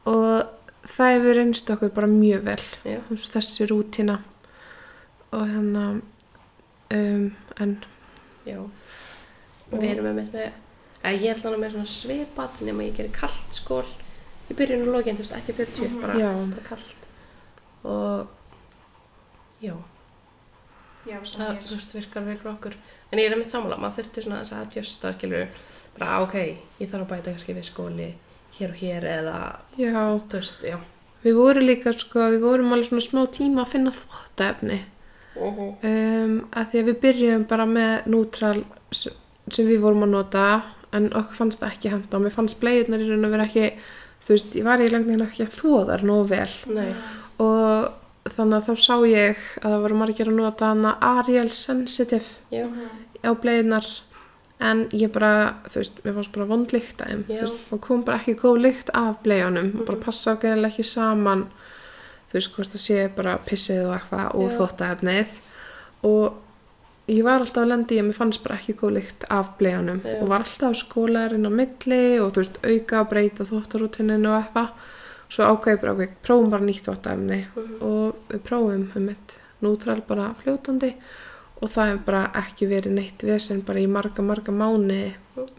og það hefur reynst okkur bara mjög vel Já. þessi rútína og hérna um, en Já. Við erum með með, að ég ætla hana með svona svipað nema ég gerir kallt skól í byrjun og lokin, þú veist, ekki 40, Mhm. bara, Já. bara kallt og já, Já, það, ég þú veist, virkar vel okkur en ég er einmitt sammála, maður þurfti svona þess að adjusta, skilur, bara ok ég þarf að bæta kannski við skóli hér og hér eða, já, veist, já. Við vorum líka sko, við vorum alveg svona smá tíma að finna þvóttaefni um, að því að við byrjum bara með nútral sem við vorum að nota en okkur fannst það ekki henda og mér fannst bleiðunar í raun að vera ekki þú veist, ég var í langlegin ekki að þvó þar nógu vel. Nei, og þannig að þá sá ég að það voru margir að nota hana Ariel Sensitive já, á bleiðunar en ég bara, þú veist, mér fannst bara vond lykt af þeim, og kom bara ekki góð lykt af bleiðunum og bara Mhm. passa greinilega ekki saman þú veist, hvort það sé bara pissið og eitthvað og Já. þvóttaefnið og ég var alltaf að lendi að mér fannst bara ekki góð lykt af bleiðunum Já. og var alltaf skólarinn á milli og þú veist, auka að breyta þvóttarútininu og eitthvað svo ákveði bara, ok, prófum bara nýtt þvóttaefni Mhm. og við prófum um mitt nútral bara fljótandi og það hefur bara ekki verið neitt vesen bara í marga, marga mánu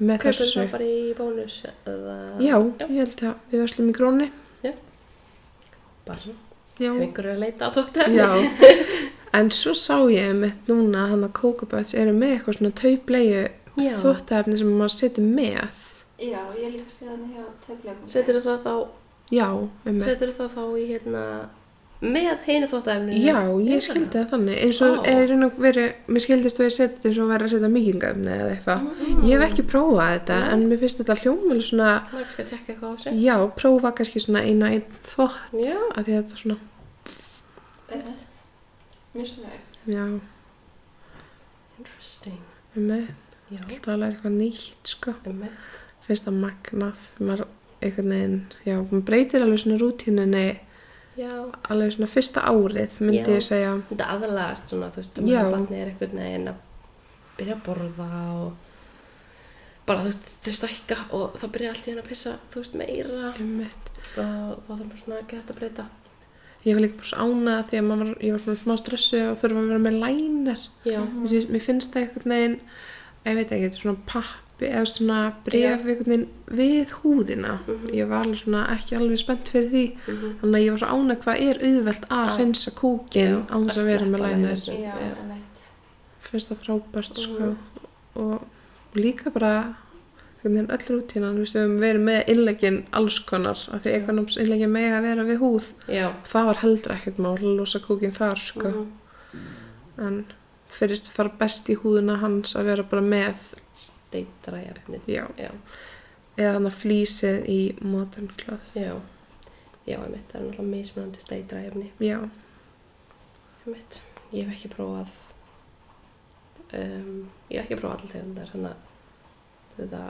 með kaupum þessu. það bara í bónus eða, Já, já, ég held að við verslum í gróni. bara svona, Já. ef einhver er að leita að þóttu Já, en svo sá ég mitt núna að hann að kókaböts eru með eitthvað svona taupleiðu Já. þvóttaefni sem maður setur með. Já, ég líka þannig hjá töflegum. setur það þá Já, um setur það þá í hérna með heinu þóttæfninu Já, ég skildi það þannig. eins og Vá. er verið, mér skildist að ég setja eins og verið að setja mikingafni eða eitthvað. Mm. Ég hef ekki prófað þetta Nei. en mér finnst þetta hljómvel svona, já, prófa kannski svona eina einn þvott Já. að því að þetta er svona, Einmitt. Mjög snögt. já, interesting með, já, alltaf alveg eitthvað nýtt, sko. emmett Finnst það magnað, maður einhvern veginn, já, maður breytir alveg svona rútínunni já, alveg svona fyrsta árið, myndi Já. ég segja. þetta aðalagast svona, þú veist, Já. barnið er einhvern veginn að byrja að borða og bara, þú veist, þau stækka og það byrja allt í henni að pissa, þú veist, meira Einmitt. og það þarf bara svona ekki hægt að breyta. Ég var líka bara svo ánað því að maður, var- ég var svona smá stressu og þurfa að vera með lænir. Já, Þessi, mér finnst það einhvern veginn, ég veit ekki, þetta er svona pappi eða svona bref veginn við húðina. Mhm. Ég var alveg svona ekki alveg spennt fyrir því. Mhm. Þannig að ég var svo ánað hvað er auðvelt að hreinsa kúkin án þess að vera með lænir. Finnst það frábært sko. Mhm. Og, og líka bara einhvern veginn öll rútínan, við höfum verið með innleggin alls konar, af því ekonoms innleggin með að vera við húð. já. Það var heldur ekkert mál að losa kúkin þar sko. Mhm. En fyrst fara best í húðina hans að vera bara með, Efnið. já, Já, eða þannig að flýsið í modern cloth. já. Já, einmitt, það er náttúrulega mismunandi efni. Já, Einmitt. Ég hef ekki prófað, um, ég hef ekki prófað allir tegundar, þannig að þetta,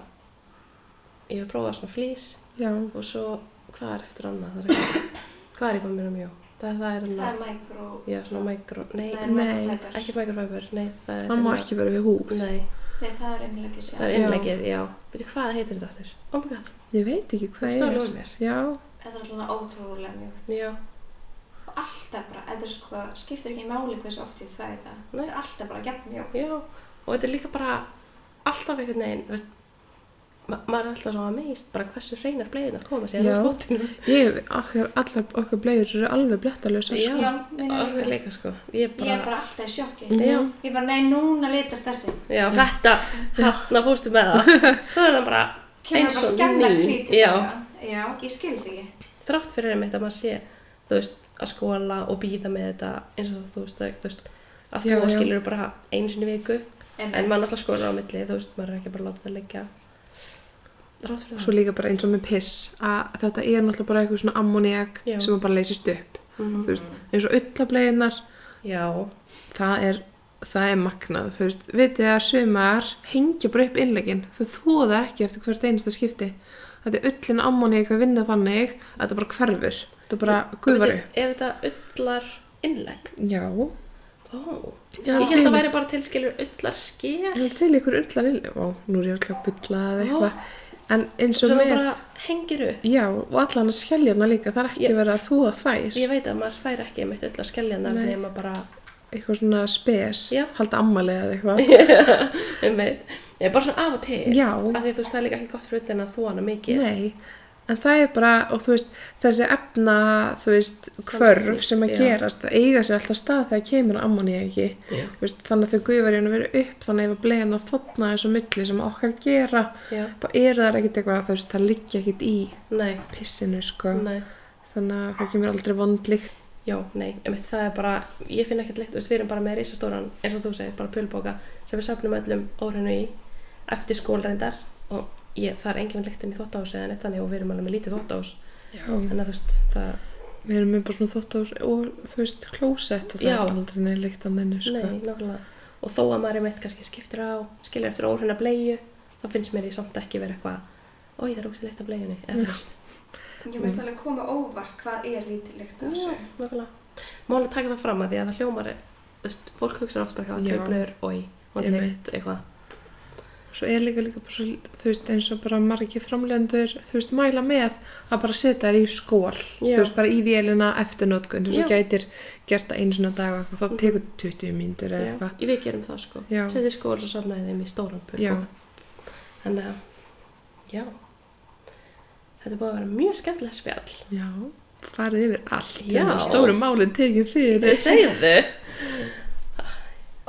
ég hef prófað svona flýs já, og svo, hvað er eftir annað? Það er ekki, hvað er í bámur um jó? Það, það er Það er micro... já, svona micro, nei, Nei, Nei, ekki microfiber, nei, það er það má hérna- ekki vera við húð. Nei, Nei, það er innlegis, já. það er innleggið, já. Veitu hvað heitir þetta aftur? Oh my god, Ég veit ekki það hvað stóð er. lóð mér. Já, Þetta er alltaf ótrúlega mjögt. Já, Og alltaf bara, þetta er sko, skiptir ekki máli hversu oft ég það þetta. Nei. Þetta er alltaf bara gefn mjögt. já, og þetta er líka bara alltaf einhvern veginn, þú veist, ma maður er alltaf svo amazed bara hversu hreinar bleiðin að koma sér á fótinum. ég, okkar, allar okkar blegur eru alveg blettalösa. Já, Já, minna okkur líka. líka sko. Ég er Ég bara, er bara alltaf í sjokki. Mhm. já, Ég bara, nei, núna litast þessi. já, þetta, hérna fórstu með það. Svo er það bara Kemur Eins bara og ný. Já. Já, ég skil þetta ekki. þrátt fyrir einmitt að maður sé, þú veist, að skóla og býða með þetta eins og þú veist, að, þú veist, að þú skilur bara einu sinni í viku, Einmitt. en maður alltaf skólar á milli, þú veist, maður er ekki bara að láta það liggja. Þrátt fyrir Svo líka bara eins og með piss, að þetta er náttúrulega bara eitthvað svona ammoniak Já. sem bara leysist upp. Mhm. Þú veist, eins og öllableginar, Já, það er, það er magnað. Þú veist, vitið að sumar hengja bara upp innlegin. Þau þóða ekki eftir hvert einasta skipti. Þetta er öllin ammoniak að vinna þannig að þetta bara hverfur. Þetta bara Veitu, upp. er þetta öllar innlegg? Já. Ó, Já, ég held að væri bara til skilur öllar sker Það er til ykkur innlegg. Ó, nú er ég alltaf að bulla eða eitthvað. En eins og með... Já, og allan að skelljarna líka, það er ekki verið að þúa þær. Ég veit að maður fær ekki einmitt öllar skelljanar Nei. þegar maður bara, Eitthvað svona spes, Já. halda ammali eða eitthvað. ég er bara svona af og til. Já. Af því þú veist, það er líka ekki gott fyrir utan að þú hana mikið. Nei, en það er bara, og þú veist, þessi efna, þú veist, hvörf sem að Já. gerast, það eiga sér alltaf stað þegar kemur að ammoni ekki. Já. Veist, þannig að þau gufar hérna verið upp, þannig að ef að bleiðan að þotna og milli sem okkar gera, Já, þá eru það ekkert eitthvað, þú veist, það liggja ekkert í nei, pissinu, sko. nei. Þannig að það kemur aldrei vondlíkt. Já, nei, einmitt, það er bara, ég finn ekkert leikt, þú veist, við erum bara með risastóran, eins og þú segir, bara pulbóka sem við söfnum öllum óhreinu í eftir skólreindar og ég, það er enginn líktinn í þóttahúsi eða neitt þannig og við erum alveg með lítið þóttahús Já. en að þú veist, það, Við erum með bara svona þóttahús og, þú veist, klósett og það Já. er aldrei neður líkt að nenni, sko. nei, nákvæmlega. Og þó að maður er meitt kannski skiptir á skilur eftir óhreina bleiu, þá finnst mér ég samt ekki vera eitthvað, oi það er ógst leitt af bleiunni Ég veist alveg koma óvart hvað er lítilegt af þessu. máli að taka það fram að því að það hljómar er, fólk hugsa oft bara Svo er líka líka bara svo, þú veist, eins og bara margir framlendur, þú veist, mæla með að bara setja þær í skól, þú Já. veist, bara í vélina eftir notkun, þú veist, þú gætir gert það einu svona dag og eitthvað, Mhm. tekur 20 mínútur eða eitthvað. við gerum það sko. Já. setið skóla og safnaði þeim í stóran pulbóka þannig að, já. Þetta búið að vera mjög skemmtilega spjall. Já, farið yfir allt, stóru málinn tekið fyrir. segðu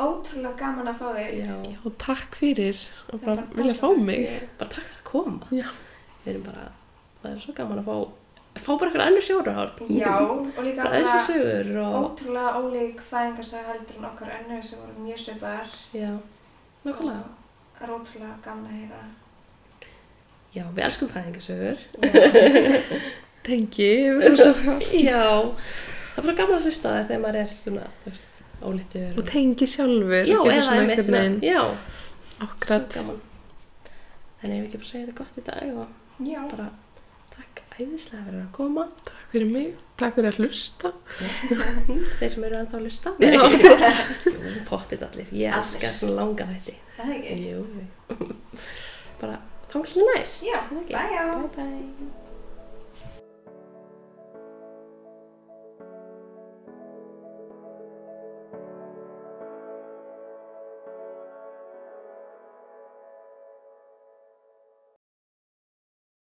Ótrúlega gaman að fá þig. já, Já, takk fyrir og bara bara vilja fá mig. bara takk fyrir að koma Já. við erum bara, það er svo gaman að fá fá bara eitthvað annur sjóruhár Já, og líka bara þessi bara sögur og ótrúlega ólík fæðingarsaga heldur en okkar önnu sem voru mjög svipaðar. já, nákvæmlega Það er ótrúlega gaman að heyra. já, við elskum. Tengi, yfir rosa já, það er bara gaman að hlusta það þegar maður er svona, þú veist, ólítur og tengi sjálfur já, og eða svona einmitt akkurat. En ef við ekki bara segja þetta gott í dag og Já, bara æðislega fyrir að koma. Takk fyrir mig, takk fyrir að hlusta. Þeir sem eru ennþá að lusta. Já. Jú, pottit allir. Ég Allir. elskar langa þetta. Það er ekki? Bara, þá næst. Er það ekki? bye, já. Bye, bye.